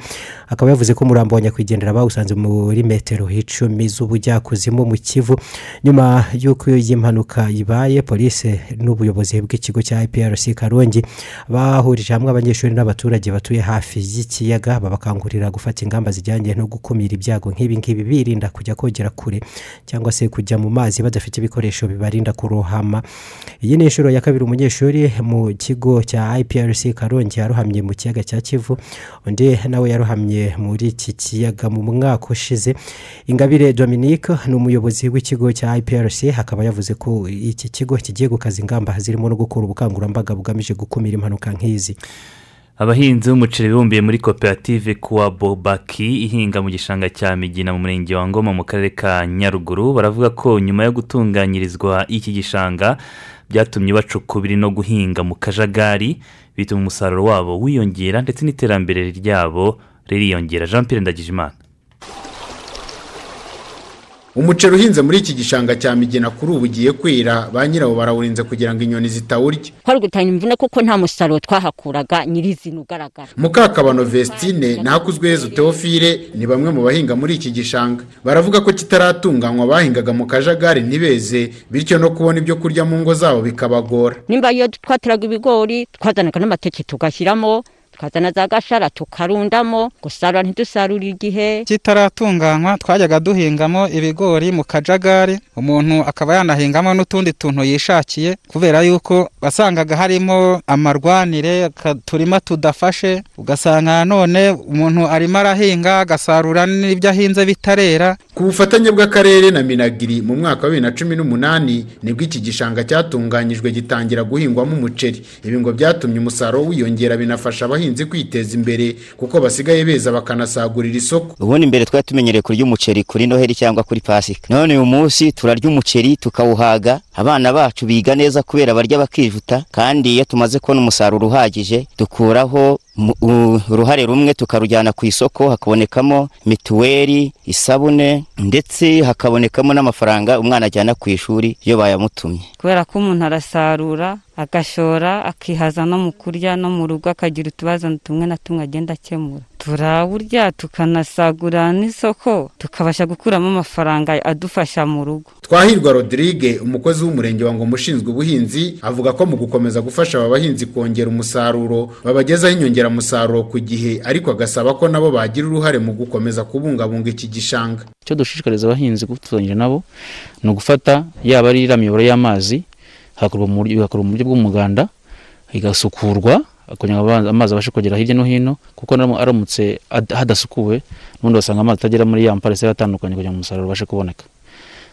akaba yavuze ko umurambo wa nyakwigendera bawusanze muri metero icumi z'ubujyakuzimu mu kivu. Nyuma y'uko iyi mpanuka ibaye polisi n'ubuyobozi bw'ikigo cya iprc karongi bahurije hamwe abanyeshuri n'abaturage batuye hafi y'ikiyaga babakangurira gufata ingamba zijyanye no gukumira ibyago nk'ibi ngibi birinda kujya kogera kure cyangwa se kujya mu mazi badafite ibikoresho bibarinda kurohama. Iyi ni inshuro ya kabiri umunyeshuri mu kigo cya iprc karongi yarohamye mu kiyaga cya kivu. Undi nawe yarohamye muri iki kiyaga mu mwaka ushize. Ingabire dominique ni umuyobozi w'ikigo cya iprc akaba yavuze ko iki kigo kigiye gukaza ingamba zirimo no gukora ubukangurambaga bugamije gukumira impanuka nk'izi. Abahinzi b'umuceri bibumbiye muri koperative kuwa bobaki ihinga mu gishanga cya migina mu murenge wa ngoma mu karere ka nyaruguru baravuga ko nyuma yo gutunganyirizwa iki gishanga byatumye bacukubiri no guhinga mu kajagari bituma umusaruro wabo wiyongera ndetse n'iterambere ryabo ririyongera. Jean Pierre ndagijimana. Umuceri uhinze muri iki gishanga cya migina kuri ubu ugiye kwera ba nyirawo barawurinze kugira ngo inyoni zitawurya. Twari gutanga imvune kuko nta musaruro twahakuraga nyirizina ugaragara. Mukakabano vestine ntakuzwe yezu teofile ni bamwe mu bahinga muri iki gishanga. Baravuga ko kitaratunganywa bahingaga mu kajagari ntibeze bityo no kubona ibyo kurya mu ngo zabo bikabagora. Nimba iyo twateraga ibigori twazanaga n'amateke tugashyiramo tukazana za gashara tukarundamo gusarura ntidusarure igihe. Kitaratunganywa twajyaga duhingamo ibigori mu kajagari. Umuntu akaba yanahingamo n'utundi tuntu yishakiye kubera yuko wasangaga harimo amarwanire turima tudafashe ugasanga none umuntu arimo arahinga agasarura n'ibyo ahinze bitarera. Ku bufatanye bw'akarere na minagiri mu mwaka wa bibiri na cumi n'umunani ni bwo iki gishanga cyatunganyijwe gitangira guhingwamo umuceri. Ibi ngo byatumye umusaruro wiyongera binafasha abahinzi kwiteza imbere kuko basigaye beza bakanasagurira isoko. Ubundi mbere twari tumenyereye kurya umuceri kuri noheli cyangwa kuri pasika. None uyu munsi turarya umuceri tukawuhaga. Abana bacu biga neza kubera barya bakijuta kandi iyo tumaze kubona umusaruro uhagije dukuraho uruhare rumwe tukarujyana ku isoko hakabonekamo mituweli isabune ndetse hakabonekamo n'amafaranga umwana ajyana ku ishuri iyo bayamutumye. Kubera ko umuntu arasarura agashora akihaza no mu kurya no mu rugo akagira utubazo tumwe na tumwe agenda akemura. Turaburya tukanasagura n'isoko tukabasha gukuramo amafaranga adufasha mu rugo. Twahirwa rodrigue umukozi w'umurenge wa ngoma ushinzwe ubuhinzi avuga ko mu gukomeza gufasha aba bahinzi kongera umusaruro babagezaho inyongeramusaruro ku gihe ariko agasaba ko nabo bagira uruhare mu gukomeza kubungabunga iki gishanga. Icyo dushishikariza abahinzi gufatanyije nabo ni ugufata yaba ari iriya miyoboro y'amazi hagakorwa mu buryo bw'umuganda igasukurwa kugira ngo amazi abashe kugera hirya no hino kuko aramutse hadasukuwe n'ubundi basanga amazi atagera muri ya mapariseri atandukanye kugira ngo umusaruro ubashe kuboneka.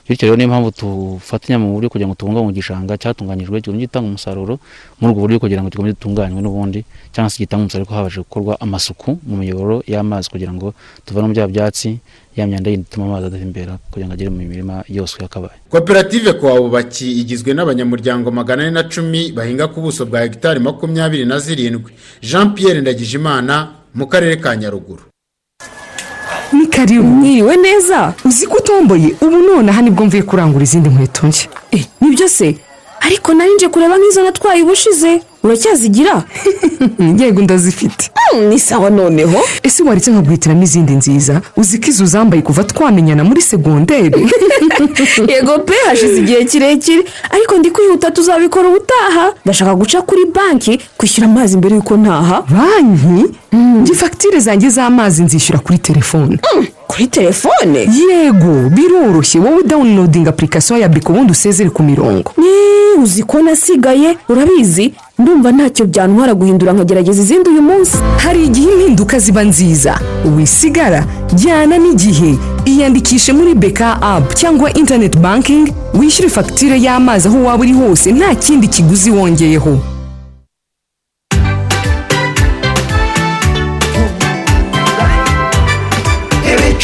Bityo rero niyo mpamvu tufatanya mu buryo kugira ngo tubungabunge igishanga cyatunganyijwe kigamije gitanga umusaruro muri ubwo buryo kugira ngo gikomeze gitunganywe n'ubundi cyangwa se gitange umusaruro ko habashe gukorwa amasuku mu miyoboro y'amazi kugira ngo tuvanemo bya byatsi ya myanda yindi ituma amazi adatembera kugira ngo agere mu mirima yose yakabaye. Koperative kwa bubaki igizwe n'abanyamuryango magana ane na cumi bahinga ku buso bwa hegitari makumyabiri na zirindwi. Jean Pierre ndagijimana mu karere ka nyaruguru. Ni karibu. Mwiriwe neza? Uzi ko utomboye? Ubu nonaha ni bwo mvuye kurangura izindi nkweto nshya. Eh ni byo se? Ariko nari nje kureba nk'izo natwaye ubushize. Uracyazigira *laughs* yego ndazifite. Ni sawa noneho. Ese waretse nkaguhitiramo izindi nziza? Uzi ko izo uzambaye kuva twamenyana muri segonderi? *laughs* Yego pe hashize igihe kirekire. Ariko ndi kwihuta tuzabikora ubutaha. Ndashaka guca kuri banki kwishyura amazi mbere y'uko ntaha. Banki? Njye fagitire zanjye z'amazi nzishyura kuri telefone. Kuri telefone? Yego biroroshye. Wowe dawunilodinga apurikasiyo ya biko ubundi usezere ku mirongo. Uzi ko nasigaye urabizi? Ndumva ntacyo byantwara guhindura nkagerageza izindi uyu munsi. Hari igihe impinduka ziba nziza. Wisigara jyana n'igihe. Iyandikishe muri beka apu cyangwa interineti bankingi wishyure fagitire y'amazi aho waba uri hose. Nta kindi kiguzi wongeyeho.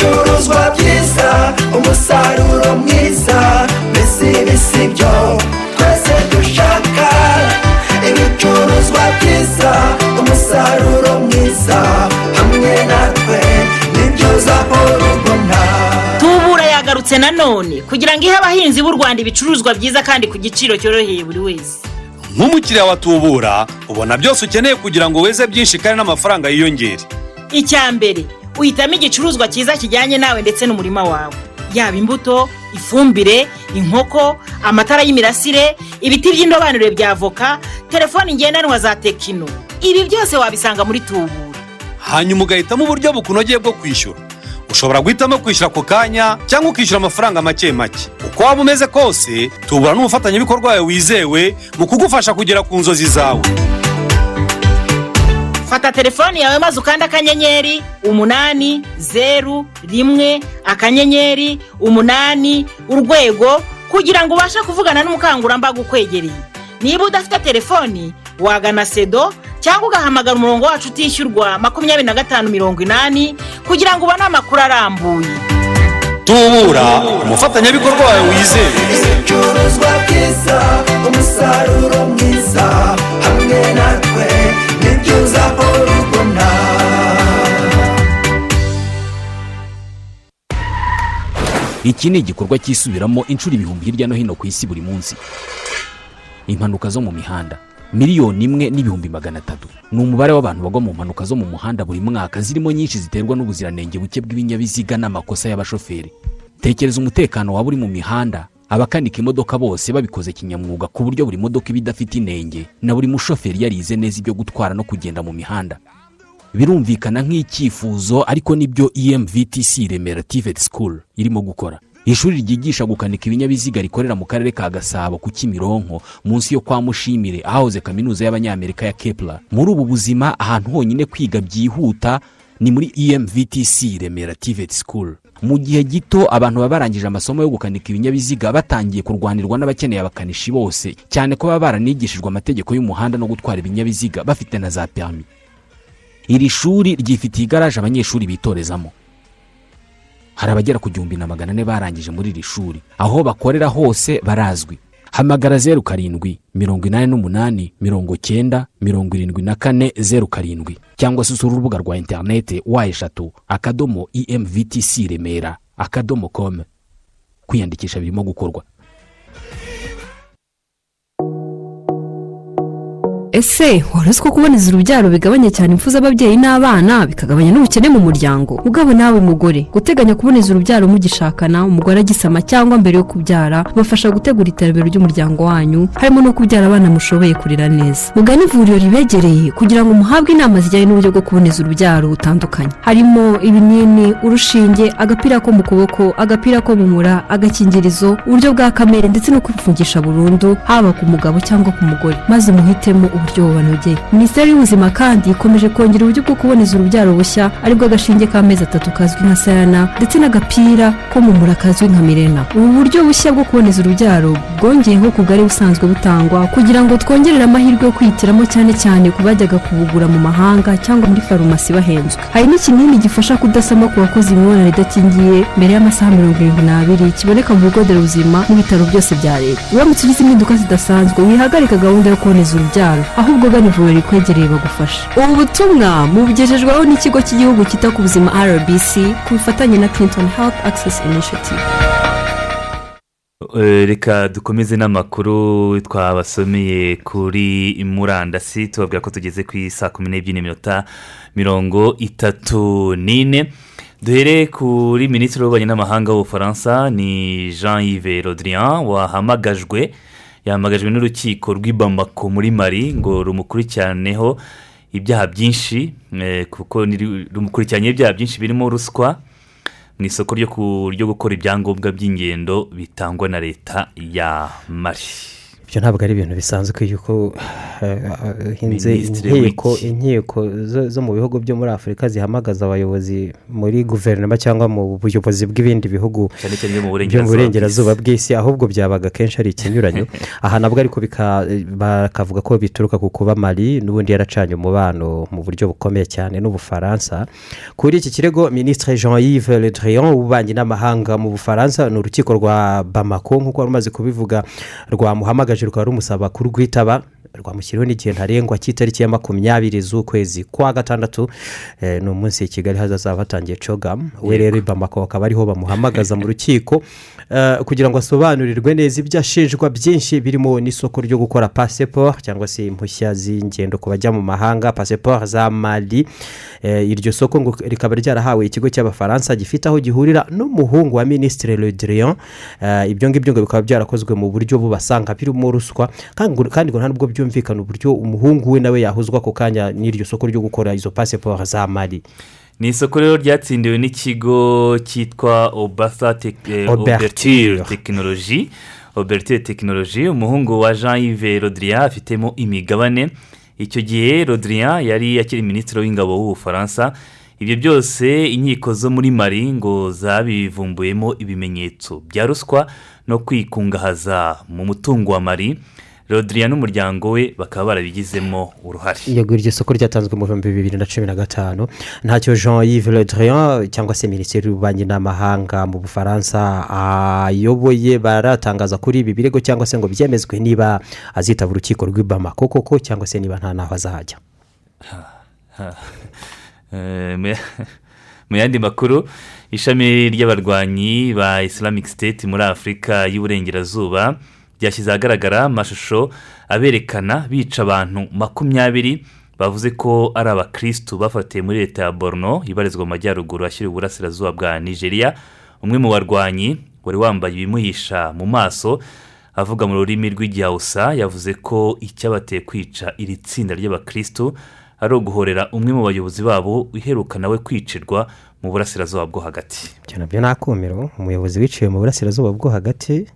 Ibicuruzwa byiza umusaruro mwiza mbese ibi si byo twese dushaka. Ibicuruzwa byiza umusaruro mwiza hamwe natwe ni byo uzahora ubona tubura yagarutse nanone kugira ngo ihe abahinzi b'u rwanda ibicuruzwa byiza kandi ku giciro cyoroheye buri wese. Nk'umukiriya wa tubura ubona byose ukeneye kugira ngo weze byinshi kandi n'amafaranga yiyongere. Icya mbere uhitamo igicuruzwa cyiza kijyanye nawe ndetse n'umurima wawe. Yaba imbuto ifumbire inkoko amatara y'imirasire ibiti by'indobanure bya voka telefoni ngendanwa za tekino ibi byose wabisanga muri tubura hanyuma ugahitamo uburyo bukunogeye bwo kwishyura. Ushobora guhitamo kwishyura ako kanya cyangwa ukishyura amafaranga make make. Uko waba umeze kose tubura n'umufatanyabikorwa wawe wizewe mu kugufasha kugera ku nzozi zawe. Fata telefoni yawe maze ukanda akanyenyeri umunani zeru rimwe akanyenyeri umunani urwego kugira ngo ubashe kuvugana n'umukangurambaga ukwegereye niba udafite telefoni wagana sedo cyangwa ugahamagara umurongo wacu utishyurwa makumyabiri na gatanu mirongo inani kugira ngo ubone amakuru arambuye. Tubura umufatanyabikorwa wawe wizewe ibicuruzwa byiza umusaruro mwiza hamwe natwe. Iki ni igikorwa cyisubiramo inshuro ibihumbi hirya no hino ku isi buri munsi. Impanuka zo mu mihanda. Miliyoni imwe n'ibihumbi magana atatu. Ni umubare w'abantu bagwa mu mpanuka zo mu muhanda buri mwaka. Zirimo nyinshi ziterwa n'ubuziranenge buke bw'ibinyabiziga n'amakosa y'abashoferi. Tekereza umutekano waba uri mu mihanda? Abakanika imodoka bose babikoze kinyamwuga ku buryo buri modoka iba idafite inenge na buri mushoferi yarize neza ibyo gutwara no kugenda mu mihanda. Birumvikana nk'icyifuzo ariko ni byo emvtc remera tivet school irimo gukora. Ishuri ryigisha gukanika ibinyabiziga rikorera mu karere ka gasabo ku kimironko munsi yo kwa mushimire ahahoze kaminuza y'abanyamerika ya kepla muri ubu buzima ahantu honyine kwiga byihuta ni muri emvtc remera tivet school. Mu gihe gito abantu baba barangije amasomo yo gukanika ibinyabiziga batangiye kurwanirwa n'abakeneye abakanishi bose cyane ko baba baranigishijwe amategeko y'umuhanda no gutwara ibinyabiziga bafite na za perimi iri shuri ryifitiye igaraje abanyeshuri bitorezamo. Hari abagera ku gihumbi na magana ane barangije muri iri shuri. Aho bakorera hose barazwi. Hamagara zeru karindwi mirongo inani n'umunani mirongo cyenda mirongo irindwi na kane zeru karindwi. Cyangwa se usura urubuga rwa interinete wa eshatu akadomo emvtc remera akadomo com. Kwiyandikisha birimo gukorwa. Ese wari uzi ko kuboneza urubyaro bigabanya cyane impfu z'ababyeyi n'abana bikagabanya n'ubukene mu muryango. Ugabo nawe mugore guteganya kuboneza urubyaro mugishakana umugore agisama cyangwa mbere yo kubyara bibafasha gutegura iterambere ry'umuryango wanyu harimo no kubyara abana mushoboye kurera neza. Mugane ivuriro ribegereye kugira ngo muhabwe inama zijyanye n'uburyo bwo kuboneza urubyaro butandukanye. Harimo ibinini urushinge agapira ko mu kuboko agapira ko mu mura agakingirizo uburyo bwa kamere ndetse no kwifungisha burundu haba ku mugabo cyangwa ku mugore. Maze muhitemo uburyo bubanogeye minisiteri y'ubuzima kandi ikomeje kongera uburyo bwo kuboneza urubyaro bushya ari bwo agashinge k'amezi atatu kazwi nka sayana ndetse n'agapira ko mu mura kazwi nka mirena. Ubu buryo bushya bwo kuboneza urubyaro bwongeyeho ku bwari busanzwe butangwa kugira ngo twongerere amahirwe yo kwihitiramo cyane cyane ku bajyaga kubugura mu mahanga cyangwa muri farumasi bahenzwe. Hari n'ikinini gifasha kudasama ku bakoze imibonano idakingiye mbere y'amasaha mirongo irindwi n'abiri kiboneka mu bigo nderabuzima n'ibitaro byose bya leta. Uramutse ugize impinduka zidasanzwe wihagarika gahunda yo kuboneza urubyaro. Ahubwo gana ivuriro rikwegereye bagufasha. Ubu butumwa mubugejejweho n'ikigo cy'igihugu cyita ku buzima rbc ku bufatanye na clinton health access initiative. Eh, reka dukomeze n'amakuru twabasomeye kuri murandasi tubabwira ko tugeze ku saa kumi n'ebyiri n'iminota mirongo itatu n'ine. Duhere kuri minisitiri w'ububanyi n'amahanga w'ubufaransa ni jean yves rodrian wahamagajwe yahamagajwe n'urukiko rw'i Bamako muri mari ngo rumukurikiraneho ibyaha byinshi eh, kuko rumukurikiranyeho ibyaha byinshi birimo ruswa mu isoko ryo gukora ibyangombwa by'ingendo bitangwa na leta ya mari ibyo ntabwo ari ibintu bisanzwe yuko eh, eh, hinze Minisitiri inkiko inkiko zo- mu bihugu byo muri afurika zihamagaza abayobozi muri guverinoma cyangwa mu buyobozi bw'ibindi bihugu byo mu burengerazuba bw'isi ahubwo byabaga kenshi ari ikinyuranyo. *laughs* Aha nabwo ariko bakavuga ko bituruka ku kuba mari n'ubundi yaracanye umubano mu buryo bukomeye cyane n'ubufaransa. Kuri iki kirego minisitiri jean yves le drian w'ububanyi n'amahanga mu bufaransa ni urukiko rwa bamako nk'uko wari umaze kubivuga rwamuhamagaje rukaba rumusaba kurwitaba rwamushyiriweho n'igihe ntarengwa cy'itariki ya makumyabiri z'ukwezi kwa gatandatu eh, ni umunsi i kigali hazazaba hatangiye cogamu we rero i bamako bakaba ariho bamuhamagaza mu rukiko. *laughs* Eh, kugira ngo asobanurirwe neza ibyo ashinjwa byinshi birimo n'isoko ryo gukora pasiporo cyangwa se impushya z'ingendo ku bajya mu mahanga. Pasiporo za mali. Eh, iryo soko ngo rikaba ryarahawe ikigo cy'abafaransa gifite aho gihurira n'umuhungu wa minisitiri le drian. Ibyo ngibyo ngo bikaba byarakozwe mu buryo bubasanga birimo ruswa. Kandi ngo nta nubwo byumvikana uburyo umuhungu we nawe yahuzwa ako kanya n'iryo soko ryo gukora izo pasiporo za mali. Ni isoko rero ryatsindiwe n'ikigo cyitwa obatha Oberture. oberture tekinoloji oberture tekinoloji umuhungu wa jean yves rodrian afitemo imigabane. Icyo gihe rodrian yari akiri minisitiri w'ingabo w'ubufaransa ibyo byose inkiko zo muri mari ngo zabivumbuyemo ibimenyetso bya ruswa no kwikungahaza mu mutungo wa mari rodrian n'umuryango we bakaba barabigizemo uruhare. Yego iryo soko ryatanzwe mu bihumbi bibiri na cumi na gatanu ntacyo jean yves drian cyangwa se minisitiri w'ububanyi n'amahanga mu bufaransa ayoboye baratangaza kuri ibi birego cyangwa se ngo byemezwe niba azitaba urukiko rw'i Bamako koko cyangwa se niba nta n'aho azajya. *laughs* Eh, mu yandi makuru ishami ry'abarwanyi ba islamic state muri afurika y'uburengerazuba ryashyize ahagaragara amashusho aberekana bica abantu makumyabiri bavuze ko ari abakirisitu bafatiye muri leta ya borno ibarizwa mu majyaruguru ashyira uburasirazuba bwa nigeria. Umwe mu barwanyi wari wambaye ibimuhisha mu maso avuga mu rurimi rw'igihawusa yavuze ko icyabateye kwica iri tsinda ry'abakirisitu ari uguhorera umwe mu bayobozi babo uheruka nawe kwicirwa mu burasirazuba bwo hagati. Ibyo na byo ni akumiro umuyobozi wiciwe mu burasirazuba bwo hagati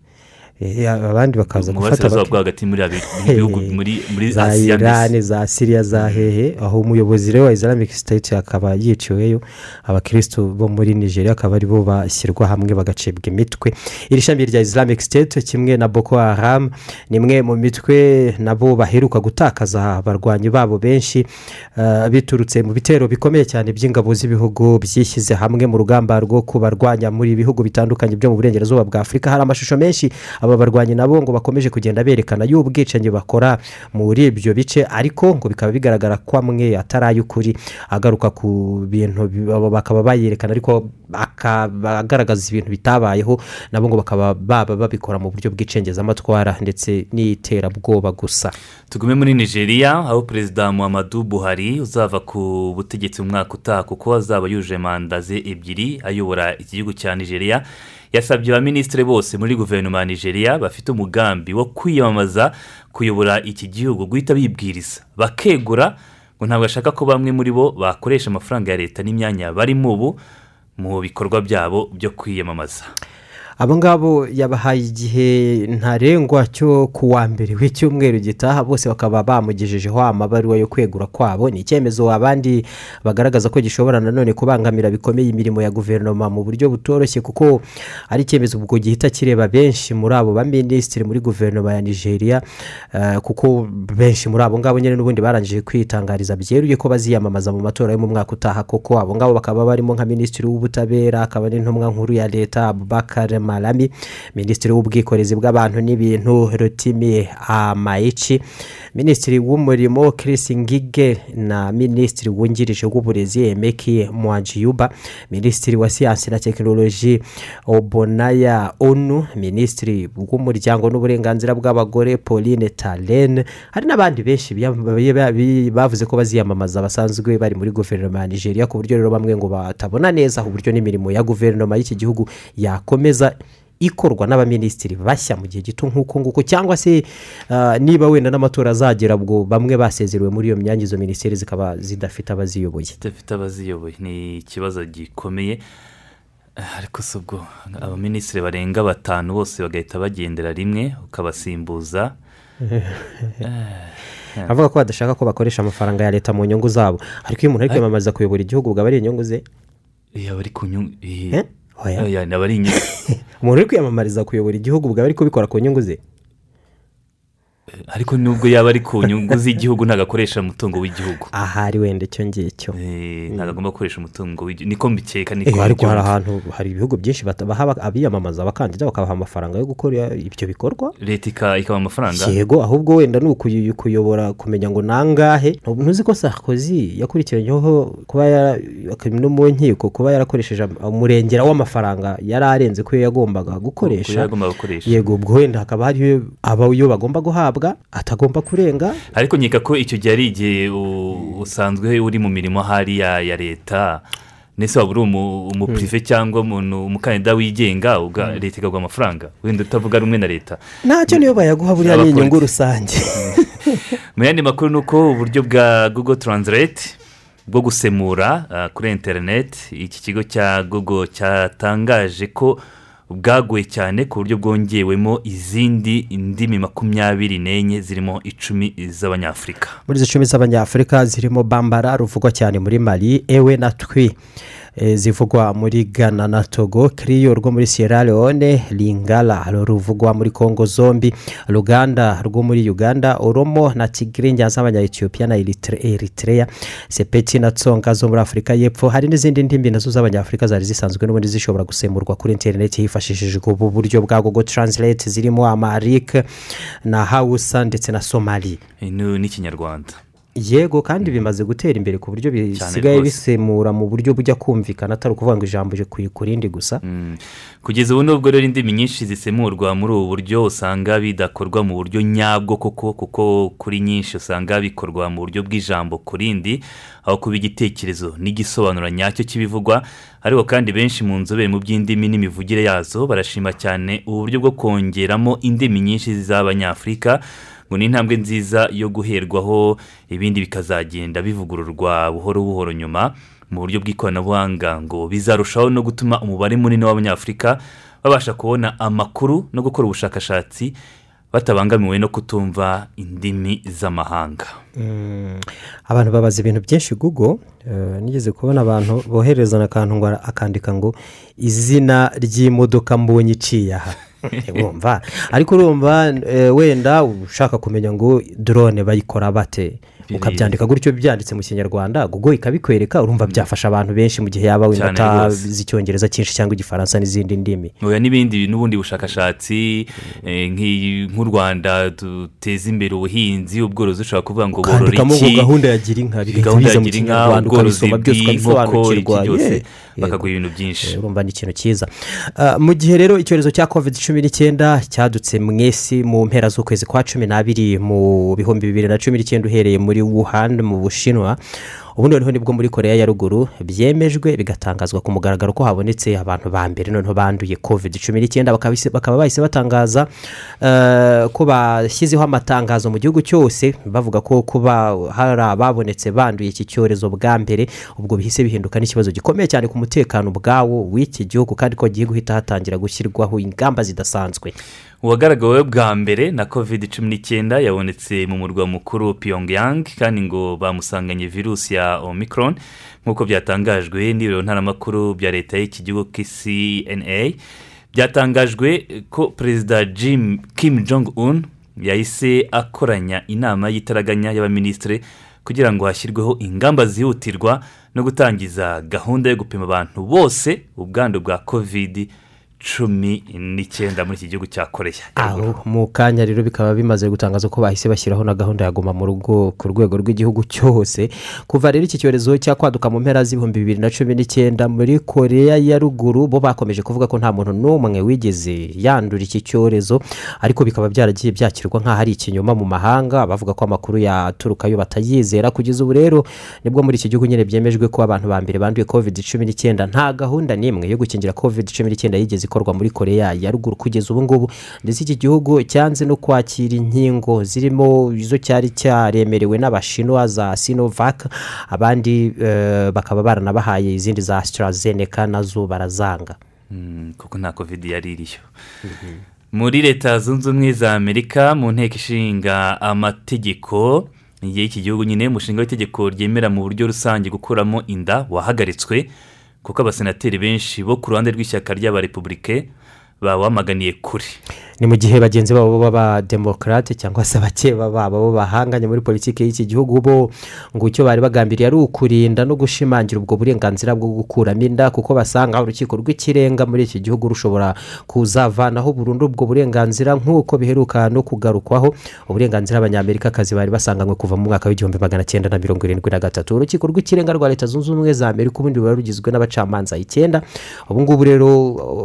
abandi bakaza gufata hagati *laughs* muri za irani za siriya za hehe. Aho umuyobozi rero wa islamic state akaba yiciweyo. Abakirisitu bo muri nigeria akaba ari bo bashyirwa hamwe bagacibwa imitwe. Iri shami rya islamic state kimwe na boko haram ni imwe mu mitwe nabo baheruka gutakaza abarwanyi babo benshi. Eh, biturutse mu bitero bikomeye cyane by'ingabo z'ibihugu byishyize hamwe mu rugamba rwo kubarwanya muri ibihugu bitandukanye byo mu burengerazuba bwa afurika. Hari amashusho menshi aba barwanyi nabo ngo bakomeje kugenda berekana y'ubwicanyi bakora muri ibyo bice ariko ngo bikaba bigaragara ko amwe atari ay'ukuri agaruka ku bintu bakaba bayerekana ariko agaragaza ibintu bitabayeho nabo ngo bakaba baba babikora mu buryo bw'icengezamatwara ndetse n'iterabwoba gusa. Tugume muri nigeria aho perezida muhammadu buhari uzava ku butegetsi mu mwaka utaha kuko azaba yuje manda ze ebyiri ayobora iki gihugu cya nigeria. Yasabye abaminisitiri bose muri guverinoma ya nigeria bafite umugambi wo kwiyamamaza kuyobora iki gihugu guhita bibwiriza. Bakegura ngo ntabwo ashaka ko bamwe muri bo bakoresha amafaranga ya leta n'imyanya barimo ubu mu bikorwa byabo byo kwiyamamaza. Abo ngabo yabahaye igihe ntarengwa cyo ku wa mbere w'icyumweru gitaha bose bakaba bamugejejeho amabaruwa yo kwegura kwabo. Ni icyemezo abandi bagaragaza ko gishobora nanone kubangamira bikomeye imirimo ya guverinoma mu buryo butoroshye kuko ari icyemezo ubwo gihita kireba benshi muri abo baminisitiri muri guverinoma ya nigeria eh, kuko benshi muri abo ngabo nyine n'ubundi barangije kwitangariza byeruye ko baziyamamaza mu matora yo mu mwaka utaha. Koko abo ngabo bakaba barimo nka minisitiri w'ubutabera akaba n'intumwa nkuru ya leta abubakar malami minisitiri w'ubwikorezi bw'abantu n'ibintu rotimi amayici minisitiri w'umurimo Chris ngige na minisitiri wungirije w'uburezi emeki mwajiyuba minisitiri wa siyansi na tekinoloji obonaya onu minisitiri w'umuryango n'uburenganzira bw'abagore pauline talene hari n'abandi benshi bavuze ko baziyamamaza basanzwe bari muri guverinoma ya nigeria ku buryo rero bamwe ngo batabona neza uburyo n'imirimo ya guverinoma y'iki gihugu yakomeza ikorwa n'abaminisitiri bashya mu gihe gito nk'uko nguko cyangwa se ah, niba wenda n'amatora azagera ubwo bamwe basezerewe muri iyo myanya izo minisiteri zikaba zidafite abaziyoboye. Zidafite abaziyoboye. Ni ikibazo gikomeye. Eh, ariko si ubwo. Abaminisitiri barenga batanu bose bagahita bagendera rimwe ukabasimbuza. *laughs* Avuga ko badashaka ko bakoresha amafaranga ya leta mu nyungu zabo. Ariko iyo umuntu ari kwiyamamariza kuyobora igihugu ubwo aba ari inyungu ze? Yaba ari ku nyungu Eh? Oya. oya aba ari inyungu *laughs* umuntu uri kwiyamamariza kuyobora igihugu ubwo aba ari kubikora ku nyungu ze ariko nubwo yaba ari ku nyungu z'igihugu ntabwo akoresha umutungo w'igihugu ahari wenda icyo ngicyo. Eh, ntabwo agomba gukoresha umutungo w'igihugu. Niko mbikeka Eh, niko ariko hari ahantu hari ibihugu byinshi baha abiyamamaza abakandida bakabaha amafaranga yo gukora ibyo bikorwa. Leta ika- ikaba amafaranga? Yego ahubwo wenda ni ukuy- kuyobora kumenya ngo nangahe. Ntuzi ko sarkozy yakurikiranyeho kuba no mu nkiko kuba yarakoresheje umurengera w'amafaranga yari arenze ko yagombaga gukoresha. yego ubwo wenda hakaba hariyo abayo bagomba guhabwa. Atagomba kurenga. Ariko nkeka ko icyo gihe ari igihe usanzwe uri mu mirimo hariya ya leta ndetse waba uri umu- umupurive cyangwa umuntu umukandida wigenga uga- leta ikaguha amafaranga? Wenda utavuga rumwe na leta. Ntacyo niyo bayaguha buriya ni inyungu rusange. *laughs* Mu yandi makuru ni uko uburyo bwa google translate bwo gusemura ah, kuri interineti iki kigo cya google cyatangaje ko bwaguye cyane ku buryo bwongewemo izindi ndimi makumyabiri n'enye zirimo icumi z'abanyafurika muri izo cumi z'abanyafurika zirimo bambara ruvugwa cyane muri mali ewe na twi. Zivugwa muri ghana na togo. Kiriyo rwo muri sierra leone lingala ruvugwa muri congo zombi. Ruganda rwo muri uganda oromo na tigirinya z'abanyayetiyopiya na eritrea. Sepeti na tsonga zo muri afurika y'epfo. Hari n'izindi ndimi na zo z'abanyafurika zari zisanzwe n'ubundi zishobora gusemurwa kuri interineti hifashishijwe ubu buryo bwa google translate. Zirimo amarik na hawusa ndetse na somali. Eh, ni- n'ikinyarwanda. Yego kandi bimaze gutera imbere ku buryo bisigaye bisemura mu buryo bujya kumvikana atari ukuvuga ngo ijambo ku- rindi gusa. Kugeza ubu nubwo rero indimi nyinshi zisemurwa muri ubu buryo usanga bidakorwa mu buryo nyabwo koko kuko kuri nyinshi usanga bikorwa mu buryo bw'ijambo ku rindi aho kuba igitekerezo n'igisobanuro nyacyo cy'ibivugwa ariko kandi benshi mu nzobere mu by'indimi n'imivugire yazo barashima cyane uburyo bwo kongeramo indimi nyinshi z'abanyafurika ngo ni intambwe nziza yo guherwaho ibindi bikazagenda bivugururwa buhoro buhoro nyuma mu buryo bw'ikoranabuhanga ngo bizarushaho no gutuma umubare munini w'abanyafurika babasha kubona amakuru no gukora ubushakashatsi batabangamiwe no kutumva indimi z'amahanga. Mm, abantu babaza ibintu byinshi google eh, nigeze kubona abantu boherezana akantu ngo akandika ngo izina ry'imodoka mbonye iciye aha. *laughs* wumva. Ariko urumva eh, wenda ushaka kumenya ngo drone bayikora bate? Ukabyandika gutyo byanditse mu kinyarwanda google ikabikwereka urumva byafasha abantu benshi mu gihe yaba wenda atazi icyongereza cyinshi cyangwa igifaransa n'izindi ndimi. N'ibindi n'ubundi bushakashatsi eh, nk'u rwanda duteza imbere ubuhinzi ubworozi ushobora kuvuga ngo borora iki? gahunda ya gira inka bigahita mu kinyarwanda ukabisoma byose ukabisobanukirwa bakaguha ibintu byinshi. Urumva ni ikintu cyiza. Ah, mu gihe rero icyorezo cya covid cumi n'icyenda cyadutse mu isi mu mpera z'ukwezi kwa cumi n'abiri mu bihumbi bibiri na cumi n'icyenda uhereye muri wuhan mu bushinwa. Ubu noneho ni bwo muri koreya ya ruguru byemejwe bigatangazwa ku mugaragaro ko habonetse abantu ba mbere noneho banduye covid cumi n'icyenda bakaba bahise batangaza eh, ko bashyizeho amatangazo mu gihugu cyose bavuga ko kuba hari ababonetse banduye iki cyorezo bwa mbere ubwo bihise bihinduka n'ikibazo gikomeye cyane ku mutekano ubwawo w'iki gihugu kandi ko hagiye guhita hatangira gushyirwaho ingamba zidasanzwe. Uwagaragaweho bwa mbere na covid cumi n'icyenda yabonetse mu murwa mukuru pyongyang kandi ngo bamusanganye virusi ya omicron. Nk'uko byatangajwe n'ibiro ntaramakuru bya leta y'iki gihugu kcna byatangajwe ko perezida jim kim jong un yahise akoranya inama y'itaraganya y'abaminisitiri kugira ngo hashyirweho ingamba zihutirwa no gutangiza gahunda yo gupima abantu bose ubwandu bwa covid cumi n'icyenda muri iki gihugu cya koreya aho mu kanya rero bikaba bimaze gutangaza ko bahise bashyiraho na gahunda ya guma mu rugo ku rwego rw'igihugu cyose. Kuva rero iki cyorezo cyakwaduka mu mpera z'ibihumbi bibiri na cumi n'icyenda muri koreya ya ruguru bo bakomeje kuvuga ko nta muntu n'umwe wigeze yandura iki cyorezo ariko bikaba byaragiye byakirwa nk'aho ari ikinyoma mu mahanga. Bavuga ko amakuru yaturukayo batayizera. Kugeza ubu rero ni bwo muri iki gihugu nyine byemejwe ko abantu ba mbere banduye covid cumi n'icyenda. Nta gahunda n'imwe yo gukingira covid cumi n'icyenda yigeze ikorwa muri koreya ya ruguru kugeza ubu ngubu. Ndetse iki gihugu cyanze no kwakira inkingo zirimo izo cyari cyaremerewe n'abashinwa za sinovac abandi eh, bakaba baranabahaye izindi za AstraZeneca na zo barazanga. Mm, kuko nta covid yari iriyo. Muri leta zunze ubumwe za amerika mu nteko ishinga amategeko y'iki gihugu nyine umushinga w'itegeko ryemera mu buryo rusange gukuramo inda wahagaritswe. Kuko abasenateri benshi bo ku ruhande rw'ishyaka ry'abarepubulike bawamaganiye kure. Ni mu gihe bagenzi babo b'abademokarate cyangwa se abakeba babo bo bahanganye muri politiki y'iki gihugu bo ngo icyo bari bagambiriye ari ukurinda no gushimangira ubwo burenganzira bwo gukuramo inda kuko basanga urukiko rw'ikirenga muri iki gihugu rushobora kuzavanaho burundu ubwo burenganzira nk'uko biheruka no kugarukwaho uburenganzira abanyamerikakazi bari basanganywe kuva mu mwaka w'igihumbi magana cyenda na mirongo irindwi na gatatu. Urukiko rw'ikirenga rwa leta zunze ubumwe za amerika ubundi ruba rugizwe n'abacamanza icyenda. Ubu ngubu rero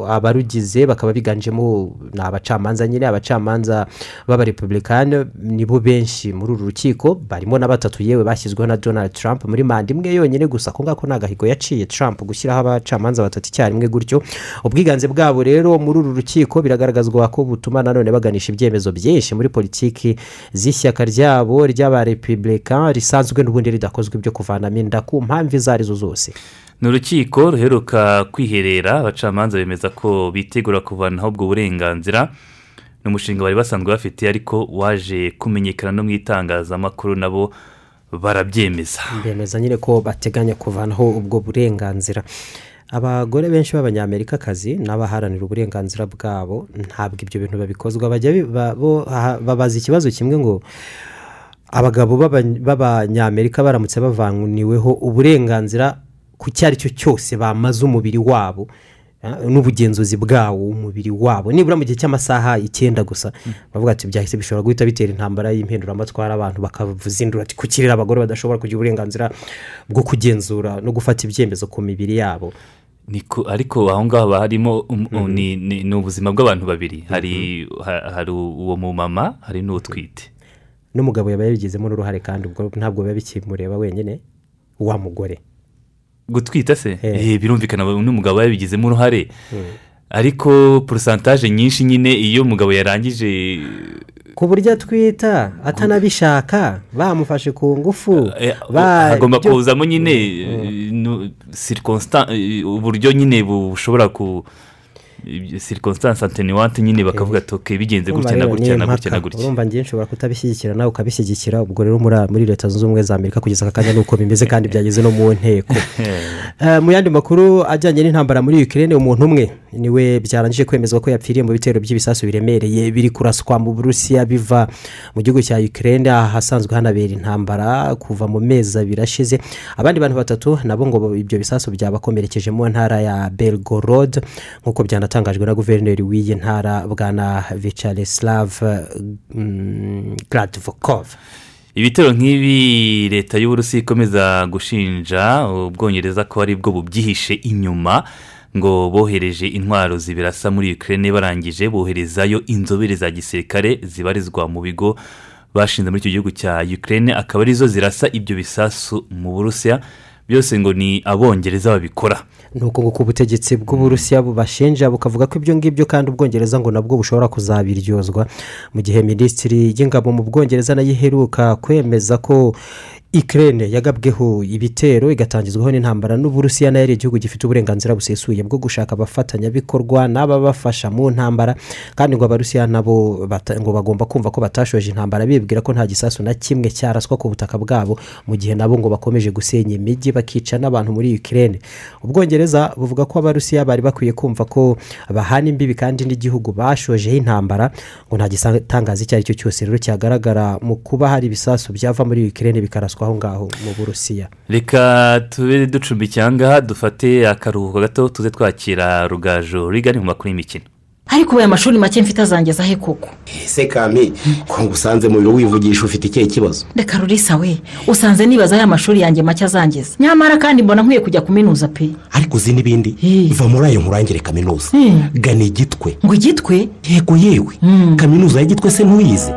abarugize bakaba biganjemo ni abacamanza nyine abacamanza b'abarepubulikani nibo benshi muri uru rukiko barimo na batatu yewe bashyizweho na donald trump muri manda imwe yonyine gusa ko ngako ni agahigo yaciye trump gushyiraho abacamanza batatu icyarimwe gutyo. Ubwiganze bwabo rero muri uru rukiko biragaragazwa ko butuma nanone baganisha ibyemezo byinshi muri politiki z'ishyaka ryabo ry'abarepubulikani risanzwe n'ubundi ridakozwe ibyo kuvanamo inda ku mpamvu izo ari zo zose. Ni urukiko ruheruka kwiherera abacamanza bemeza ko bitegura kuvanaho ubwo burenganzira ni umushinga bari basanzwe bafite ariko waje kumenyekana no mu itangazamakuru nabo barabyemeza. Bemeza nyine ko bateganya kuvanaho ubwo burenganzira. Abagore benshi b'abanyamerikakazi n'abaharanira uburenganzira bwabo ntabwo ibyo bintu babikozwa. Bajya babaza ikibazo kimwe ngo abagabo b'aba- b'abanyamerika baramutse bavaniweho uburenganzira ku icyo ari cyo cyose bamaze umubiri wabo ah, n'ubugenzuzi bwawo umubiri wabo. Nibura mu gihe cy'amasaha icyenda gusa. Bavuga ati byahise bishobora guhita bitera intambara y'impinduramatwara abantu bakavuza induru ati kukirira abagore badashobora kugira uburenganzira bwo kugenzura no gufata ibyemezo ku mibiri yabo. Niko- ariko aho ngaho haba harimo um- um, ni ubuzima bw'abantu babiri. Hari ha- hari uwo mumama hari n'utwite n'umugabo yaba yabigizemo n'uruhare kandi ubwo ntabwo biba bikimureba wenyine wa mugore. Gutwita se. Eh, birumvikana n'umugabo yabigizemo uruhare. Ariko porosantaje nyinshi nyine iyo umugabo yarangije ku buryo atwita atanabishaka bamufashe ku ngufu eh, ba- hagomba kuzamo nyine eh, eh, uburyo nyine bushobora ku sirikonsitansi anteniwante nyine bakavuga ati oke bigenze gutya na gutya na gutya na gutya. urumva ngewe nshobora kutabishyigikira nawe ukabishyigikira ubwo rero muri leta zunze ubumwe za amerika kugeza aka kanya ni uko bimeze kandi byageze no mu nteko. *laughs* Eh, mu yandi makuru ajyanye n'intambara muri ukirere umuntu umwe ni we byarangije kwemezwa ko yapfiriye mu bitero by'ibisasu biremereye biri kuraswa mu burusiya biva mu gihugu cya ukirere ahasanzwe hanabera intambara kuva mu mezi abiri ashize. Abandi bantu batatu nabo ngo ibyo bisasu byabakomerekeje mu ntara ya belgorod nk'uko byanatangajwe na guverineri w'iyi ntara bwana vichaleslav mm, gradvokov ibitero nk'ibi leta y'uburusi ikomeza gushinja ubwongereza ko ari bwo bubyihishe inyuma ngo bohereje intwaro zibirasa muri ukirere barangije boherezayo inzobere za gisirikare zibarizwa mu bigo bashinze muri icyo gihugu cya ukirere akaba ari zo zirasa ibyo bisasu mu burusiya. Byose ngo ni abongereza babikora. Ni uko nguko ubutegetsi bw'uburusiya bubashinja bukavuga ko ibyo ngibyo kandi ubwongereza ngo nabwo bushobora kuzabiryozwa. Mu gihe minisitiri y'ingabo mu bwongereza na yo iheruka kwemeza ko ikirere yagabweho ibitero igatangizwaho n'intambara n'uburusiya na yo ari igihugu gifite uburenganzira busesuye bwo gushaka abafatanyabikorwa n'ababafasha mu ntambara kandi ngo abarusiya nabo ngo bagomba kumva ko batashoje intambara bibwira ko nta gisasu na kimwe cyaraswa ku butaka bwabo mu gihe nabo ngo bakomeje gusenya imijyi bakica n'abantu muri ukirere ubwongereza buvuga ko abarusiya bari bakwiye kumva ko bahana imbibi kandi n'igihugu bashojeho intambara ngo nta gitangaza icyo ari cyo cyose rero cyagaragara mu kuba hari ibisasu byava muri ukirere bikaraswa yoherezwa aho ngaho mu burusiya. Reka tube ducumbikira aha ngaha dufate akaruhuko gato tuze twakira rugaju rigari mu makuru y'imikino. Ariko ubu aya mashuri make mfite azangeza he koko? Ese kami ko ngusanze mu biro wivugisha ufite ikihe kibazo? Reka rurisa we usanze nibaza ya mashuri yanjye make azangeza. Nyamara kandi mbona nkwiye kujya kuminuza pe. Ariko uzi n'ibindi? Va muri ayo nkurangire kaminuza. Gana igitwe. Ngo igitwe? Yego yewe. Kaminuza y'igitwe se ntuyizi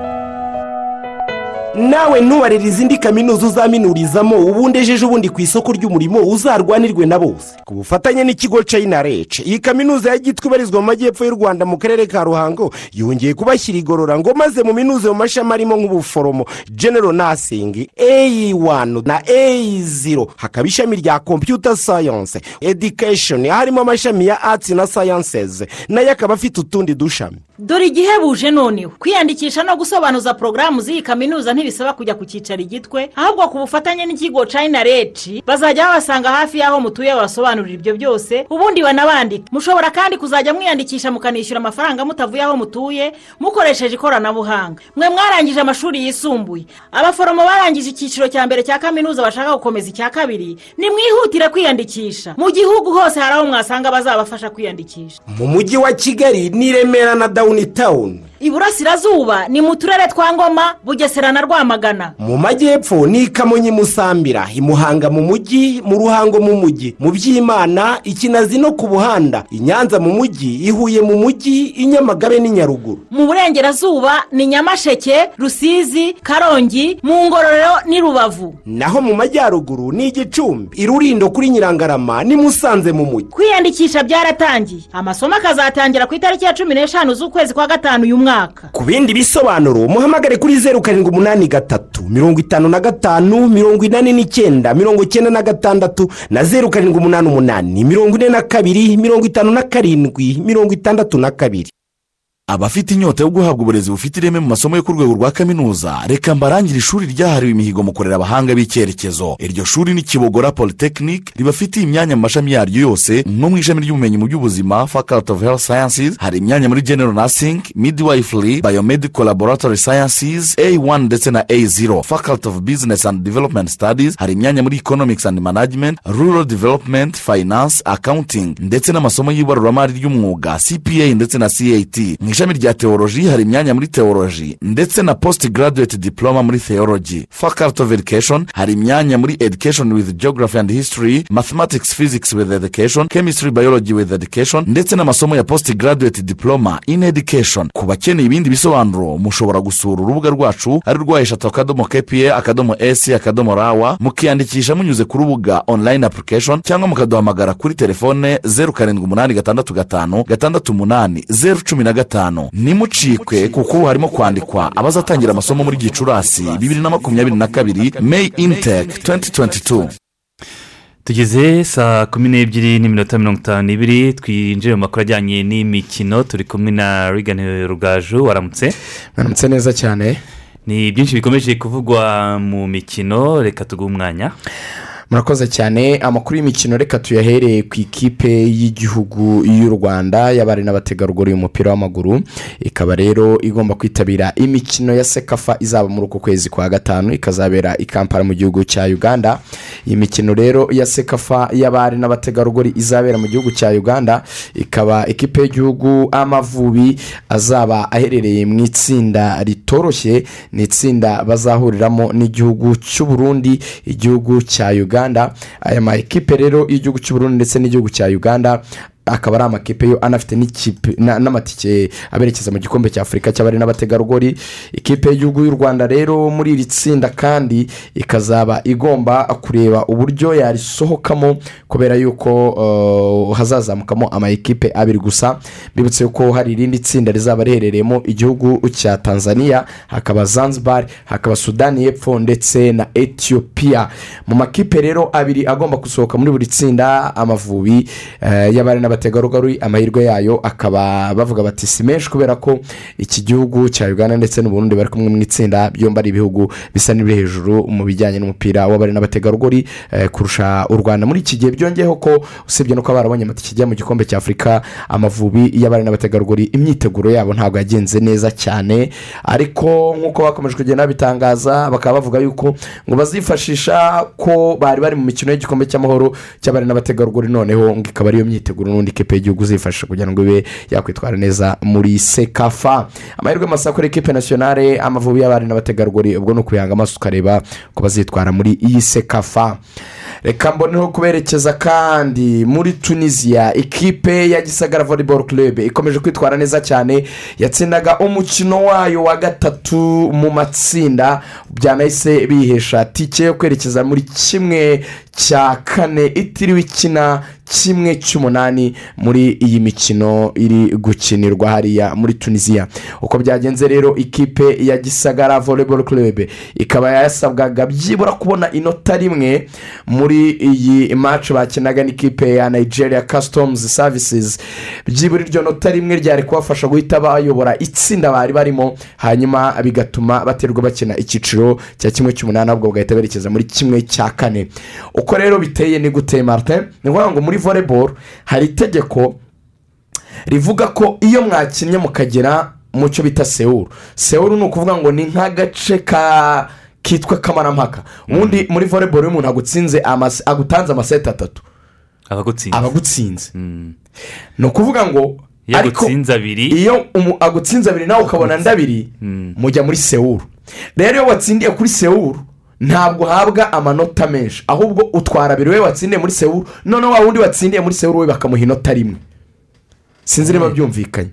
nawe ntubarire izindi kaminuza uzaminurizamo ubundi ejeje ubundi ku isoko ry'umurimo uzarwanirwe na bose. Ku bufatanye n'ikigo china rece iyi kaminuza ya gitwe ibarizwa mu majyepfo y'u rwanda mu karere ka ruhango yongeye kubashyira igorora ngo maze mu minuze mu mashami arimo nk'ubuforomo. General nursing a1 na a0 hakaba ishami rya computer science education harimo amashami ya arts na sciences na yo akaba afite utundi dushami. Dore igihebuje noneho kwiyandikisha no gusobanuza porogaramu z'iyi kaminuza ntibisaba kujya ku cyicaro igitwe ahubwo ku bufatanye n'ikigo china reci bazajya babasanga hafi y'aho mutuye babasobanurira ibyo byose ubundi banabandika mushobora kandi kuzajya mwiyandikisha mukanishyura amafaranga mutavuye aho mutuye mukoresheje ikoranabuhanga. Mwe mwarangije amashuri yisumbuye. Abaforomo barangije icyiciro cya mbere cya kaminuza bashaka gukomeza icya kabiri nimwihutire kwiyandikisha. Mu gihugu hose hari aho mwasanga bazabafasha kwiyandikisha. Mu mujyi wa kigali ni remera na dawuni tawuni iburasirazuba ni mu turere twa ngoma bugesera na rwamagana. Mu majyepfo ni kamonyi musambira i muhanga mu mujyi mu ruhango mu mujyi. Mu byimana ikinazi no ku buhanda. I nyanza mu mujyi i huye mu mujyi i nyamagabe n'i nyaruguru. Mu burengerazuba ni nyamasheke rusizi karongi mu ngororero n'i rubavu. Naho mu majyaruguru ni igicumbi i rurindo kuri nyirangarama ni musanze mu mujyi. Kwiyandikisha byaratangiye. Amasomo akazatangira ku itariki ya cumi n'eshanu z'ukwezi kwa gatanu uyu mwaka ku bindi bisobanuro muhamagare kuri zeru karindwi umunani gatatu mirongo itanu na gatanu mirongo inani n'icyenda mirongo icyenda na gatandatu na zeru karindwi umunani umunani mirongo ine na kabiri mirongo itanu na karindwi mirongo itandatu na kabiri. Abafite inyota yo guhabwa uburezi bufite ireme mu masomo yo ku rwego rwa kaminuza reka mbarangire ishuri ryahariwe imihigo mu kurera abahanga b'icyerekezo. Iryo shuri ni kibogora polytechnic ribafitiye imyanya mu mashami yaryo yose nko mu ishami ry'ubumenyi mu by'ubuzima faculty of health sciences hari imyanya muri general nursing midwifery biomedical laboratory sciences a1 ndetse na a0 faculty of business and development studies hari imyanya muri economics and management rural development finance accounting ndetse n'amasomo y'ibaruramari ry'umwuga cpa ndetse na cat ishami rya teoloji hari imyanya muri teoloji ndetse na post graduate diploma muri theology. Faculty of education hari imyanya muri education with geography and history mathematics physics with education chemistry biology with education ndetse n'amasomo ya post graduate diploma in education. Ku bakeneye ibindi bisobanuro mushobora gusura urubuga rwacu ari rwa eshatu akadomo kpa akadomo esi akadomo rawa mukiyandikisha munyuze ku rubuga online application cyangwa mukaduhamagara kuri telefone zeru karindwi umunani gatandatu gatanu gatandatu umunani zeru cumi na gatanu. Nimucikwe kuko ubu harimo kwandikwa abazatangira amasomo muri gicurasi bibiri na makumyabiri na kabiri may inteke 2022 tugeze saa kumi n'ebyiri n'iminota mirongo itanu n'ibiri twinjire mu makuru ajyanye n'imikino turi kumwe na rigani rugaju waramutse? Waramutse neza cyane. Ni byinshi bikomeje kuvugwa mu mikino reka tuguhe umwanya. Murakoze cyane. Amakuru y'imikino reka tuyahereye ku ikipe y'igihugu y'u rwanda y'abari n'abategarugori y'umupira w'amaguru. Ikaba rero igomba kwitabira imikino ya sekafa izaba muri uku kwezi kwa gatanu ikazabera i kampala mu gihugu cya uganda. Iyi mikino rero ya sekafa y'abari n'abategarugori izabera mu gihugu cya uganda. Ikaba ikipe y'igihugu amavubi azaba aherereye mu itsinda ritoroshye ni itsinda bazahuriramo n'igihugu cy'u Burundi igihugu cya uganda. Aya ma ekipe rero y'igihugu cy'u Burundi ndetse n'igihugu cya uganda. Akaba ari amakipe yo anafite n'amatike aberekeza mu gikombe cya afurika cy'abari n'abategarugori. Ikipe y'igihugu y'u rwanda rero muri iri tsinda kandi ikazaba igomba kureba uburyo yarisohokamo kubera yuko hazazamukamo ama ekipe abiri gusa. Bibutse ko hari irindi tsinda rizaba riherereyemo igihugu cya tanzania hakaba zanzibar hakaba sudani y'epfo ndetse na etiyopiya mu makipe rero abiri agomba gusohoka muri buri tsinda amavubi y'abari n'abategarugori. N'abategarugori amahirwe yayo akaba bavuga bati si menshi kubera ko iki gihugu cya uganda ndetse n'uburundi bari kumwe mu itsinda byombi ari ibihugu bisa n'ibiri hejuru mu bijyanye n'umupira w'abari n'abategarugori eh, kurusha u rwanda. Muri iki gihe byongeyeho ko usibye no kuba barabonye amatike ajya mu gikombe cya afurika amavubi y'abari n'abategarugori imyiteguro yabo ntabwo yagenze neza cyane. Ariko nk'uko bakomeje kugenda babitangaza bakaba bavuga yuko ngo bazifashisha ko bari bari mu mikino y'igikombe cy'amahoro cy'abari n'abategarugori noneho ngo ikaba ariyo myiteguro n'undi kipe y'igihugu uzifashisha kugira ngo ibe yakwitwara neza muri sekafa. Amahirwe masa kuri ekipe nasiyonale amavubi y'abari n'abategarugori ubwo ni ukuyanga amaso ukareba ko bazitwara muri iyi sekafa. Reka mboneho kuberekeza kandi muri tunisiya ikipe ya gisagara volleyball club ikomeje kwitwara neza cyane yatsindaga umukino wayo wa gatatu mu matsinda byanahise bihesha. Tike yo kwerekeza muri kimwe cya kane itiriwe ikina kimwe cy'umunani muri iyi mikino iri gukinirwa hariya muri tunisiya uko byagenze rero ikipe ya gisagara volleyball club ikaba yasabwaga byibura kubona inota rimwe muri iyi match bakinaga n'ikipe ya nigeria customs services. Byibura iryo nota rimwe ryari kubafasha guhita bayobora itsinda bari barimo hanyuma bigatuma baterwa bakina icyiciro cya kimwe cy'umunani ahubwo bagahita berekeza muri kimwe cya kane. Uko rero biteye ni gute martin? Ni ukuvuga ngo muri volleyball hari itegeko rivuga ko iyo mwakinnye mukagera mu cyo bita sewuru sewuru ni ukuvuga ngo ni nk'agace ka kitwa kamarampaka. Ubundi muri volleyball iyo umuntu agutsinze agutanze amaseti atatu. Abagutsinze. Aba agutsinze ni ukuvuga ngo Iyo agutsinze abiri. iyo agutsinze abiri nawe ukabona andi abiri mujya muri sewuru rero iyo watsindiye kuri sewuru ntabwo uhabwa amanota menshi. Ahubwo utwara abiri we watsindiye muri sewuru noneho wa wundi watsindiye muri sewuru we bakamuha inota rimwe. Sinzi niba byumvikanye.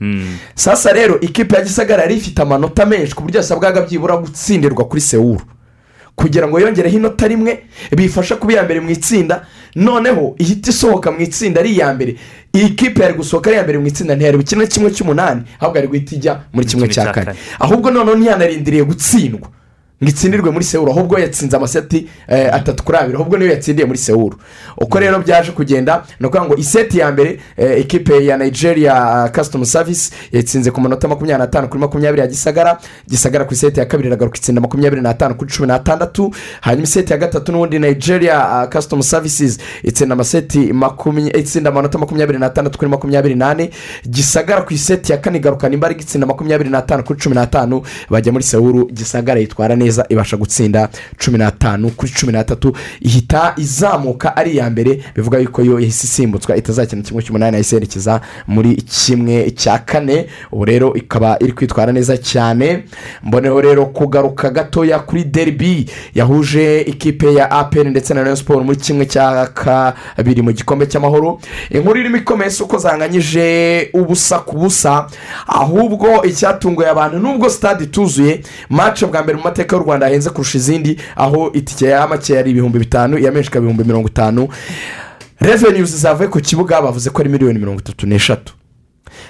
Sasa rero ikipe ya gisagara yari ifite amanota menshi ku buryo yasabwaga byibura gutsindirwa kuri sewuru kugira ngo yongereho inota rimwe bifashe kuba iya mbere mu itsinda noneho ihita isohoka mu itsinda ari iya mbere. Iyi kipe yari gusohoka ari iya mbere mu itsinda ntiyari bukine kimwe cy'umunani ahubwo yari guhita ijya muri kimwe cya kane. Ahubwo noneho ntiyanarindiriye gutsindwa. Ngo itsindirwe muri sewuru ahubwo yatsinze amaseti eh, atatu kuri abiri ahubwo niyo yatsindiye muri sewuru. Uko rero byaje kugenda ni ukuvuga ngo iseti ya mbere eh, ikipe ya nigeria kasitomu savisi yatsinze ku manota makumyabiri n'atanu kuri makumyabiri ya gisagara gisagara ku iseti ya kabiri iragaruka itsinda makumyabiri n'atanu kuri cumi n'atandatu hanyuma iseti ya gatatu n'ubundi nigeria kasitomu savisizi itsinda amaseti itsinda amanota makumyabiri n'atandatu kuri makumyabiri n'ane gisagara ku iseti ya kane igarukana imbaraga itsinda makumyabiri n'atanu kuri cumi n'atanu bajya muri sewuru gisagara yitwara neza. Ibasha gutsinda cumi n'atanu kuri cumi n'atatu. Ihita izamuka ari iya mbere bivuga yuko yo yahise isimbutswa itazakina kimwe cy'umunani yahise yerekeza muri kimwe cya kane. Ubu rero ikaba iri kwitwara neza cyane. Mboneho rero kugaruka gatoya kuri deribi yahuje ikipe ya aperi ndetse na siporo muri kimwe cya kabiri mu gikombe cy'amahoro. Inkuru irimo ikomeye si uko zanganyije ubusa ku busa ahubwo icyatunguye abantu nubwo sitade ituzuye mace bwa mbere mu mateka y'u rwanda yahenze kurusha izindi aho itike ya make yari ibihumbi bitanu iya menshi ikaba ibihumbi mirongo itanu. Reveniyuzi zavuye ku kibuga bavuze ko ari miliyoni mirongo itatu n'eshatu.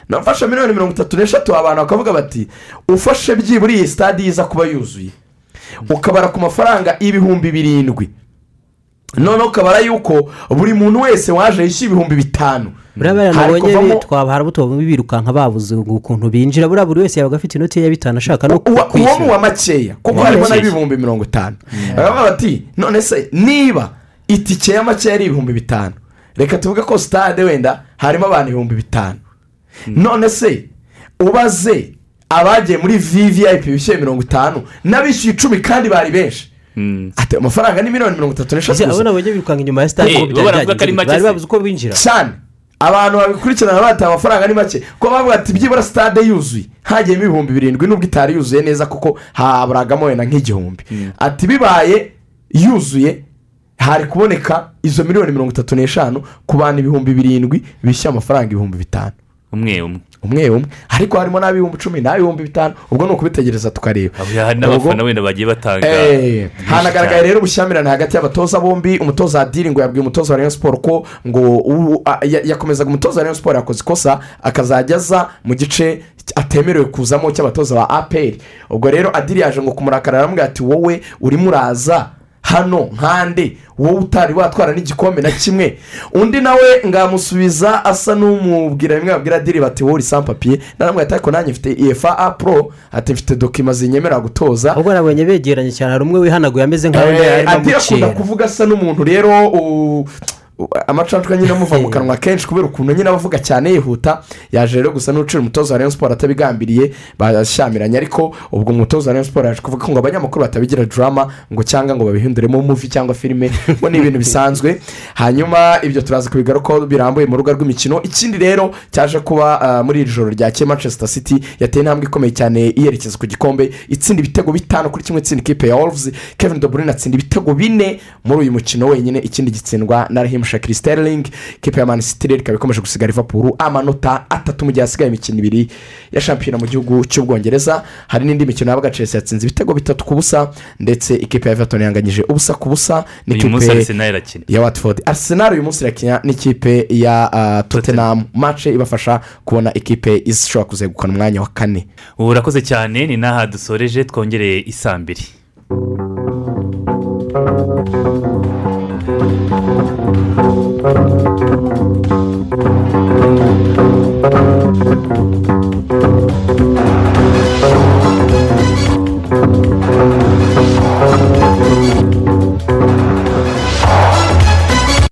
Nafashe miliyoni mirongo itatu n'eshatu abantu bakavuga bati ufashe byibura iyi sitade iza kuba yuzuye. Ukabara ku mafaranga ibihumbi birindwi. Noneho ukabara yuko buri muntu wese waje yishyura ibihumbi bitanu. Buriya Hari nabonye kuvamo- twaba hari abo birukanka babuze ukuntu binjira. Buriya buri wese yabaga afite inoti ya bitanu ashaka no uwo ni kwishyura. uwa makeya kuko harimo n'ibihumbi mirongo itanu. Baravuga bati none se niba itike ya makeya ari ibihumbi bitanu reka tuvuge ko sitade wenda harimo abantu ibihumbi bitanu. None se ubaze abagiye muri vvip bishyuye mirongo itanu n'abishyuye icumi kandi bari benshi. Ati amafaranga ni miliyoni mirongo itatu n'eshatu gusa. nabonye birukanka inyuma ya sitade Eh, bari babuze uko binjira. Cyane abantu babikurikirana batanga amafaranga ni make. Ko bavuga ati byibura sitade yuzuye. Hagiyemo ibihumbi birindwi nubwo itari yuzuye neza kuko haburagamo wenda nk'igihumbi. Ati bibaye yuzuye hari kuboneka izo miliyoni mirongo itatu n'eshanu ku bantu ibihumbi birindwi bishyura amafaranga ibihumbi bitanu. Umwe umwe umwe umwe ariko harimo n'ab'ibihumbi icumi n'ab'ibihumbi bitanu. Ubwo ni ukubitegereza tukareba. Hari n'abafana wenda bagiye batanga Eh, hanagaragaye rero ubushyamirane hagati y'abatoza bombi. Umutoza wa diri ngo yabwiye umutoza wa rayon siporo ko ngo yakomezaga umutoza wa rayon siporo yakoze ikosa akazajya aza mu gice atemerewe kuzamo cy'abatoza ba aperi ubwo rero adiri yaje ngo kumurakara aramubwira ati wowe urimo uraza hano nkande wowe utari watwara n'igikombe na kimwe. Undi nawe ngamusubiza asa n'umubwira bimwe babwira diri bati wowe uri sampapiye naramubwira ariko nanjye mfite efa a pro. Ati mfite dokima zinyemerera gutoza. Ahubwo nabonye begeranye cyane hari umwe wihanaguye ameze nk'aho Eh, arimo adi akunda kuvuga asa n'umuntu rero amacanshwa nyine amuva mu *laughs* kanwa kenshi kubera ukuntu nyine aba avuga cyane yihuta yaje rero gusa n'ucira umutoza wa rayon siporo atabigambiriye bashyamiranye ariko ubwo umutoza wa rayon siporo yaje kuvuga ngo abanyamakuru batabigira drama ngo cyangwa ngo babihinduremo muvi cyangwa filime ngo ni ibintu bisanzwe. Hanyuma ibyo turaza kubigarukaho birambuye mu rubuga rw'imikino. Ikindi rero cyaje kuba ah, muri iri joro ryakeye manchester city yateye intambwe ikomeye cyane iyerekeza ku gikombe itsinda ibitego bitanu kuri kimwe itsinda ikipe ya wolves. Kevin de bruyne atsinda ibitego bine muri uyu mukino wenyine ikindi gitsindwa na raheem shakiri sterling ikipe ya man city rero ikaba ikomeje gusiga liverpool amanota atatu mu gihe hasigaye imikino ibiri ya shampiyona mu gihugu cy'ubwongereza hari n'indi mikino yabaga chelsea yatsinze ibitego bitatu ku busa ndetse ikipe ya everton yanganyije ubusa ku busa irakina. ya watford. Arsenal uyu munsi irakina n'ikipe ya ah, tottenham. Mace ibafasha kubona ikipe ishobora kuzegukana umwanya wa kane. Ubu urakoze cyane ni n'aha dusoreje twongereye isambiri. Thank.